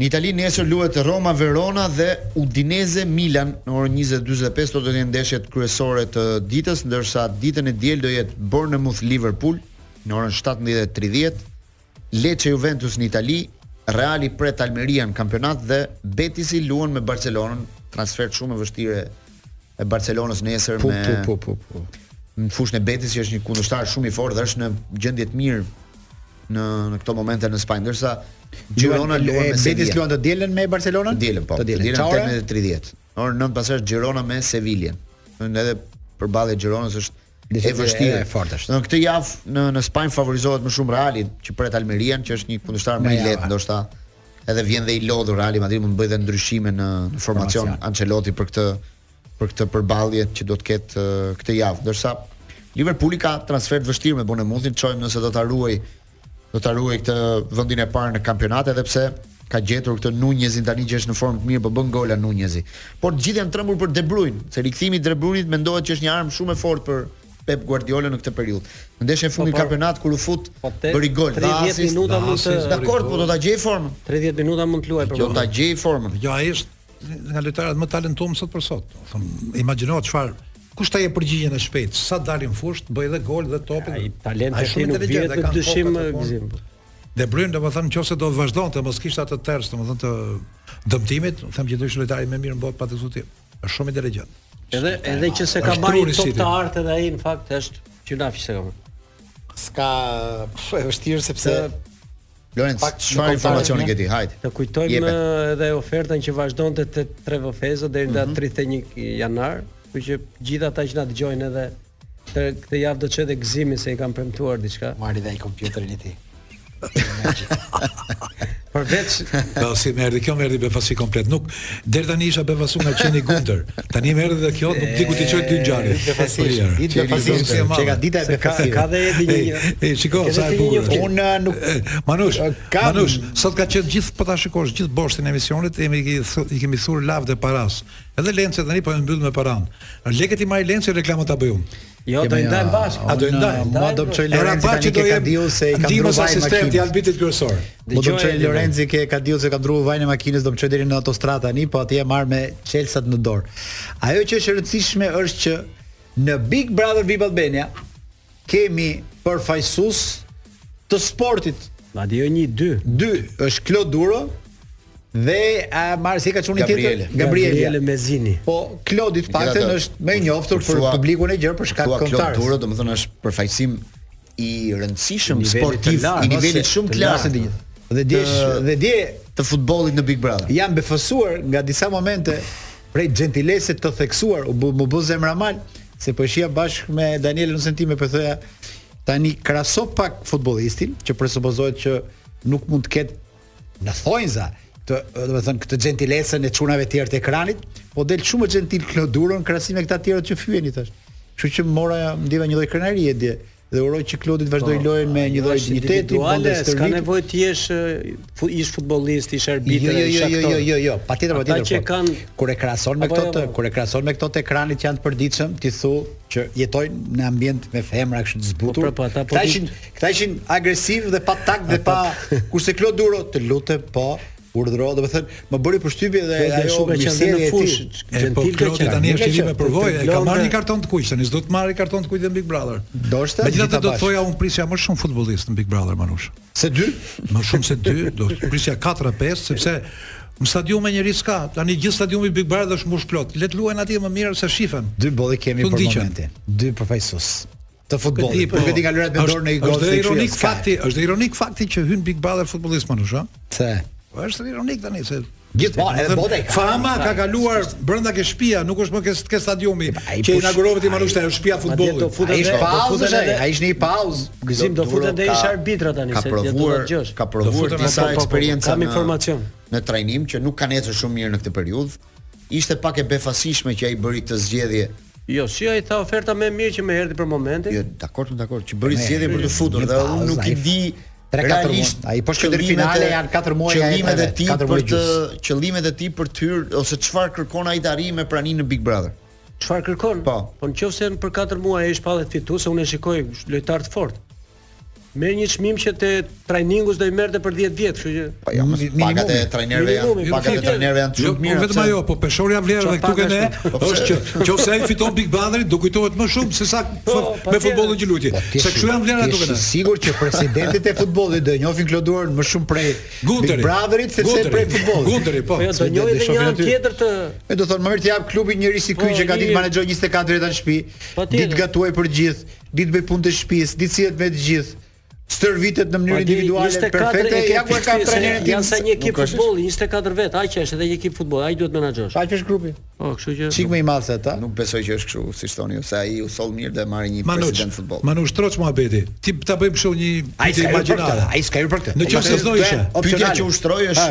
Speaker 1: Në
Speaker 4: Itali nesër luhet Roma Verona dhe Udinese Milan në orën njëzet e dyzet e pesë këto do të jenë ndeshjet kryesore të ditës ndërsa ditën e diel do jetë Bournemouth Liverpool në orën shtatëmbëdhjetë e tridhjetë Lecce Juventus në Itali Reali pret Almerian në kampionat dhe Betisi luan me Barcelonën transfertë shumë e vështire e Barcelonës nesër me
Speaker 1: po po po po.
Speaker 4: Në fushën e Betis që është një kundërshtar shumë i fortë dhe është në gjendje të mirë në në këto momente në Spanjë, ndërsa Girona
Speaker 1: luan
Speaker 4: me Sevilla.
Speaker 1: Betis luan të dielën me Barcelonën?
Speaker 4: Të dielën po.
Speaker 1: Të dielën
Speaker 4: 18:30. Orën 9 pastaj Girona me Sevilla. Në edhe përballja e Gironës është e vështirë.
Speaker 1: E fortë është.
Speaker 4: Në këtë javë në në Spanjë favorizohet më shumë Reali që pret Almerian, që është një kundërshtar më i lehtë ndoshta. Edhe vjen dhe i lodhur Reali Madrid mund të bëjë dhe ndryshime në, në formacion Ancelotti për këtë për këtë përballje që do të ketë këtë javë. Ndërsa Liverpooli ka transfertë të vështirë me Bournemouthin, shohim nëse do ta ruaj do ta ruaj këtë vendin e parë në kampionat edhe pse ka gjetur këtë Nunezin tani që është në formë të mirë, po bën gola Nunezi. Por të gjithë janë trembur për De Bruyne, se rikthimi i De Bruynit mendohet që është një armë shumë e fortë për Pep Guardiola në këtë periudhë. Në ndeshjen e fundit
Speaker 3: të
Speaker 4: kampionatit kur u fut
Speaker 3: po,
Speaker 4: bëri gol.
Speaker 3: 30 minuta mund të
Speaker 4: dakord, po do ta gjej formën.
Speaker 3: 30 minuta mund të luaj për.
Speaker 4: Do ta gjej formën.
Speaker 2: Jo, ai është nga lojtarët më të talentuar sot për sot. Thon, imagjino çfarë Kush ta jep përgjigjen e shpejtë? Sa del në fushë, bëj edhe gol dhe topin.
Speaker 3: Ai talenti i tij nuk vihet
Speaker 2: në
Speaker 3: dyshim Gëzim.
Speaker 2: De Bruyne, domethënë, nëse do të vazhdonte, mos kishte atë ters, domethënë të dëmtimit, them që do ishte lojtari më i mirë në botë pa diskutim. Është shumë inteligjent.
Speaker 3: Edhe edhe që s'e ka marrë
Speaker 2: një
Speaker 3: top të artë edhe ai në fakt është që na fishë.
Speaker 1: S'ka, është vështirë sepse Lorenc,
Speaker 4: çfarë informacioni ke ti? Hajde.
Speaker 3: Të kujtojmë edhe ofertën që vazhdonte te 3V Fejzo deri në datë 31 mhm. janar, kështu që gjithë ata që na dëgjojnë edhe këtë javë do të çoj edhe Gëzimin se i kam premtuar diçka.
Speaker 1: Marri dhe ai kompjuterin e tij.
Speaker 3: Për vetë,
Speaker 2: po si më erdhi kjo më erdhi befasi komplet. Nuk Deri tani isha befasu nga qeni Gunter. Tani më erdhi dhe kjo, nuk di ku t'i çoj dy ngjarje.
Speaker 1: Befasi. I befasi. Ç'e ka dita e befasi.
Speaker 3: Ka dhe edhe një
Speaker 2: një. Ej,
Speaker 3: shiko
Speaker 2: sa e bukur.
Speaker 1: Unë uh,
Speaker 2: nuk Manush, Manush, sot ka qenë gjithë po ta shikosh gjithë boshtin e emisionit, kemi i kemi thur lavde parasë. Edhe Lenci tani po e mbyll me paran. Lekët i merr Lenci, reklamat t'i bëj unë.
Speaker 3: Jo, do i ndajmë bashkë.
Speaker 2: A do i ndajmë?
Speaker 1: Më, do të
Speaker 2: më
Speaker 1: çojë
Speaker 2: Lorenci
Speaker 1: tani ke Kadiu se i
Speaker 2: kam
Speaker 1: ndërruar vajin
Speaker 2: e
Speaker 1: makinës.
Speaker 2: Ti arbitrit
Speaker 1: kryesor. Do më
Speaker 3: çojë
Speaker 1: Lorenci ke Kadiu se kam ndërruar vajin e makinës, do më çojë deri në autostradë tani, po atje e marr me çelësat në dorë. Ajo që është e rëndësishme është që në Big Brother VIP Albania kemi përfaqësues të sportit.
Speaker 3: Madje jo një, dy.
Speaker 1: Dy është Klod Duro dhe emrin si e ka çuni tjetër? Gabriel.
Speaker 3: Gabriel Mezini.
Speaker 1: Po Klodi të
Speaker 4: paktën
Speaker 1: është më i
Speaker 4: njoftur
Speaker 1: për publikun e gjerë për shkak të
Speaker 4: Kombëtares.
Speaker 1: Klod
Speaker 4: Duro domethënë është përfaqësim i rëndësishëm sportiv i nivelit shumë
Speaker 1: të lartë. Dhe dje dhe dje
Speaker 4: të futbollit në Big Brother.
Speaker 1: Jam befasuar nga disa momente prej xhentilese të theksuar, u bë, m'u bë zemra mal se po e shija bashkë me Danielën, nusen time, po thoja Tani krahaso pak futbollistin që presupozohet që nuk mund të ketë në thonjëza të, domethënë këtë xhentilesën e çunave të tjerë të ekranit, po del shumë xhentil Klod Duro në krahasim me këta të tjerët që fyeni tash. Kështu që mora ndjeva një lloj krenarie dje dhe uroj që Klodi të vazhdojë po, lojën me një lloj dinjiteti, bonde stërvit.
Speaker 3: S'ka nevojë të jesh ish futbollist, ish arbitër,
Speaker 1: jo, jo,
Speaker 3: ish
Speaker 1: jo, jo,
Speaker 3: aktor.
Speaker 1: Jo, jo, jo, jo,
Speaker 3: patjetër,
Speaker 1: patjetër.
Speaker 3: Ata që
Speaker 1: po.
Speaker 3: kanë
Speaker 1: kur e krahason me këto, kur e krahason me këto të ekranit që janë të përditshëm, ti thua që jetojnë në ambient me femra kështu të zbutur.
Speaker 3: Po, po, po, po,
Speaker 1: këta ishin, këta ishin agresiv dhe pa takt dhe pa kurse Klodi Duro të lutem, po urdhëro, do të thënë, më bëri përshtypje dhe ajo
Speaker 3: shumë që qenë në fushë.
Speaker 2: Po Klodi tani është me përvojë, ka marrë një karton të kuq, tani s'do të marrë karton të kuq në Big Brother. Megjithatë do të thoja unë prisja më shumë futbollistë në Big Brother Manush.
Speaker 1: Se dy,
Speaker 2: më shumë se dy, do të prisja 4 e 5, sepse në stadiume njëri s'ka, tani gjithë stadiumi Big Brother dhe është mbush plot. Le të luajnë atje më mirë se shifen.
Speaker 1: Dy boll i
Speaker 2: kemi
Speaker 1: për momentin. Dy përfaqësues të futbollit.
Speaker 2: Po
Speaker 1: këti ka lërat me dorë në i gol.
Speaker 2: Është ironik fakti, është ironik fakti që hyn Big Brother futbollisti Manush, ha?
Speaker 1: Pse?
Speaker 2: Po është ironik tani se
Speaker 1: Gjithmonë edhe bota e ka.
Speaker 2: Fama ka kaluar brenda ke shtëpia, nuk është më ke ke stadiumi që inaugurove ti Manush, ta është shtëpia
Speaker 3: futbollit. Do futen në
Speaker 1: pauzë, ai është në një pauzë.
Speaker 3: Gëzim do futen dhe ish arbitra tani se do të dëgjosh.
Speaker 4: Ka provuar disa eksperienca.
Speaker 3: Kam informacion
Speaker 4: në trajnim që nuk kanë ecur shumë mirë në këtë periudhë. Ishte pak e befasishme që ai bëri këtë zgjedhje
Speaker 3: Jo, si ai tha oferta më e mirë që më erdhi për momentin.
Speaker 4: Jo, dakord, dakord, që bëri zgjedhje për të futur dhe unë nuk i di realisht
Speaker 1: ai po shkoi
Speaker 4: në
Speaker 1: finale janë 4 muaj
Speaker 4: qëllimet e tij për të qëllimet e tij për të hyrë ose çfarë kërkon ai të arrijë me praninë në Big Brother.
Speaker 3: Çfarë kërkon?
Speaker 4: Po,
Speaker 3: po në qoftë se për 4 muaj ai shpallet fitues, unë e shikoj lojtar të fortë. me një çmim që te trajningu s' do i merrte për 10 vjet, kështu që
Speaker 4: po jo, pagat e trajnerëve janë, pagat e trajnerëve janë shumë
Speaker 2: jo,
Speaker 4: mirë.
Speaker 2: Vetëm ajo, po peshorja e
Speaker 3: vlerave
Speaker 2: këtu ke
Speaker 3: ne,
Speaker 4: po
Speaker 2: është që nëse ai fiton Big Brother, do kujtohet më shumë se sa
Speaker 3: po, po,
Speaker 2: me futbollin që
Speaker 1: lujti.
Speaker 2: Se kështu janë vlerat këtu
Speaker 1: ke
Speaker 2: ne.
Speaker 1: Sigurt që presidentët e futbollit do e njohin Klodi Duron më shumë prej Big Brotherit se se prej futbollit.
Speaker 2: Gunteri, po.
Speaker 3: Po do
Speaker 1: njohin
Speaker 3: edhe një anë tjetër të.
Speaker 1: E do thonë më mirë t'ia jap klubin njëri si ky që ka ditur
Speaker 3: të
Speaker 1: menaxhojë 24 vetë në shtëpi.
Speaker 3: Di
Speaker 1: të gatuajë për gjithë. Di të bëjë punët e shtëpisë, di të sillet me të gjithë stërvitet në mënyrë individuale perfekte. Ja ku e ka trajnerin tim.
Speaker 3: Sa një ekip futbolli 24 vetë, aq është edhe një ekip futbolli, e duhet menaxhosh.
Speaker 1: Aq është grupi.
Speaker 3: Po, kështu që
Speaker 1: çik më i madh se ata.
Speaker 4: Nuk besoj që është kështu, siç thoni ju, se ai u soll mirë dhe e merr
Speaker 2: një
Speaker 4: president futbolli.
Speaker 2: Manush troç muhabeti. Ti ta bëjmë kështu një pyetje imagjinare.
Speaker 1: Ai s'ka hyrë për këtë.
Speaker 2: Në
Speaker 4: çfarë
Speaker 2: do
Speaker 4: ishte? Pyetja që u shtrua
Speaker 2: është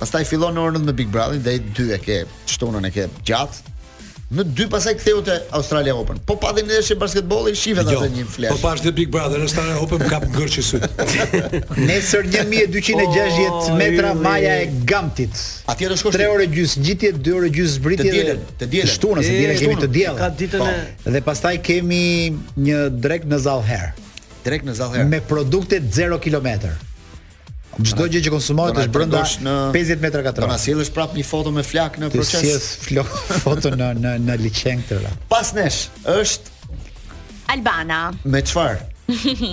Speaker 4: Pastaj fillon në orën 9 me Big Brother, deri dy e ke shtunën e ke gjatë. Në dy pasaj kthehu te Australia Open. Po pa dhe ndeshje basketbolli, shihet
Speaker 2: jo,
Speaker 4: atë një flash.
Speaker 2: Po pa dhe Big Brother, është Australia Open kap ngërçi sytë.
Speaker 1: Nesër 1260 metra maja e Gamtit.
Speaker 4: Atje do shkosh
Speaker 1: 3 orë e gjysmë ngjitje, 2 orë e gjysmë zbritje.
Speaker 4: Të dielën, të dielën.
Speaker 1: Shtunën,
Speaker 3: të
Speaker 1: dielën kemi të dielën.
Speaker 3: Ka ditën
Speaker 4: po.
Speaker 3: e.
Speaker 1: Dhe pastaj kemi një drekë në Zall-Herr.
Speaker 4: Drekë në Zall-Herr.
Speaker 1: Me produkte 0 kilometër. Çdo gjë që konsumohet është brenda 50 metra katrorë.
Speaker 4: Do na sjellësh prapë një foto me flakë në proces.
Speaker 1: Ti sjell flok foto në në në liqen të ra.
Speaker 4: Pas nesh është
Speaker 8: Albana.
Speaker 4: Me çfarë?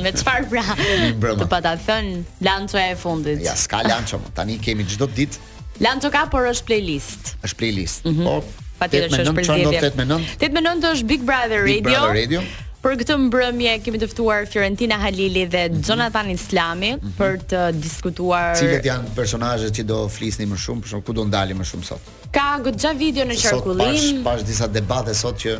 Speaker 8: me çfarë pra? Të pata thënë lanço e fundit.
Speaker 4: Ja, s'ka lanço, tani kemi çdo ditë
Speaker 8: Lanço ka, por është playlist.
Speaker 4: Është playlist. Mm -hmm.
Speaker 8: oh, Patjetër që është përzierje.
Speaker 4: 8 me 9.
Speaker 8: 8 me 9 është Big Brother Radio.
Speaker 4: Big Brother Radio.
Speaker 8: Për këtë mbrëmje kemi të ftuar Fiorentina Halili dhe mm -hmm. Jonathan Islami mm -hmm. për të diskutuar
Speaker 4: cilët janë personazhet që do flisni më shumë, për ku do ndalemi më shumë sot.
Speaker 8: Ka goxha video në qarkullim.
Speaker 4: Sot pash, pash disa debate sot që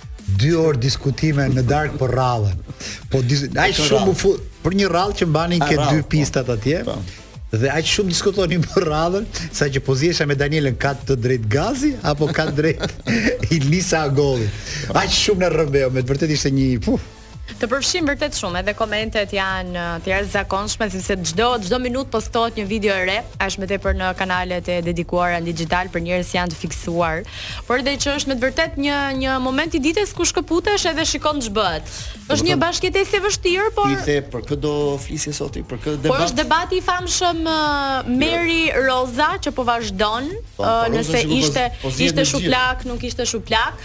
Speaker 1: 2 orë diskutime në darkë për radhën. Po
Speaker 4: ai
Speaker 1: shumë fu, për një radhë që mbanin ke dy
Speaker 4: po.
Speaker 1: pistat atje.
Speaker 4: Po.
Speaker 1: Dhe aq shumë diskutonin për radhën, sa që po zihesha me Danielën ka të drejt Gazi apo ka drejt Ilisa Agolli. Aq shumë na rrëmbeu, me të vërtetë ishte një puf.
Speaker 8: Të përfshin vërtet shumë, edhe komentet janë të jashtëzakonshme sepse çdo çdo minutë postohet një video e re, aq më tepër në kanalet e dedikuara në Digitalb për njerëz që janë të fiksuar, por edhe që është me të vërtetë një një moment i ditës ku shkëputesh edhe shikon ç'bëhet. Është një bashkëjetesë e vështirë, por
Speaker 4: Ti the për kë do flisje sot ti, për kë debat?
Speaker 8: Po është debati i famshëm Meri Roza që po vazhdon,
Speaker 4: po,
Speaker 8: nëse ishte ishte shuplakë, nuk ishte
Speaker 4: shuplakë.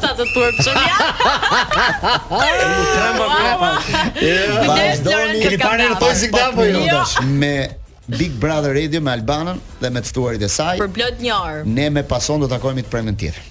Speaker 4: Sa
Speaker 8: të turp
Speaker 4: që mja Vazhdoni
Speaker 8: Keni pare në
Speaker 4: tojë
Speaker 8: si
Speaker 4: këta
Speaker 8: po
Speaker 4: jo, jo. Me Big Brother Radio me Albanën dhe me të ftuarit e saj
Speaker 8: Për plot një orë
Speaker 4: Ne me Pason do të takohemi të premten tjetër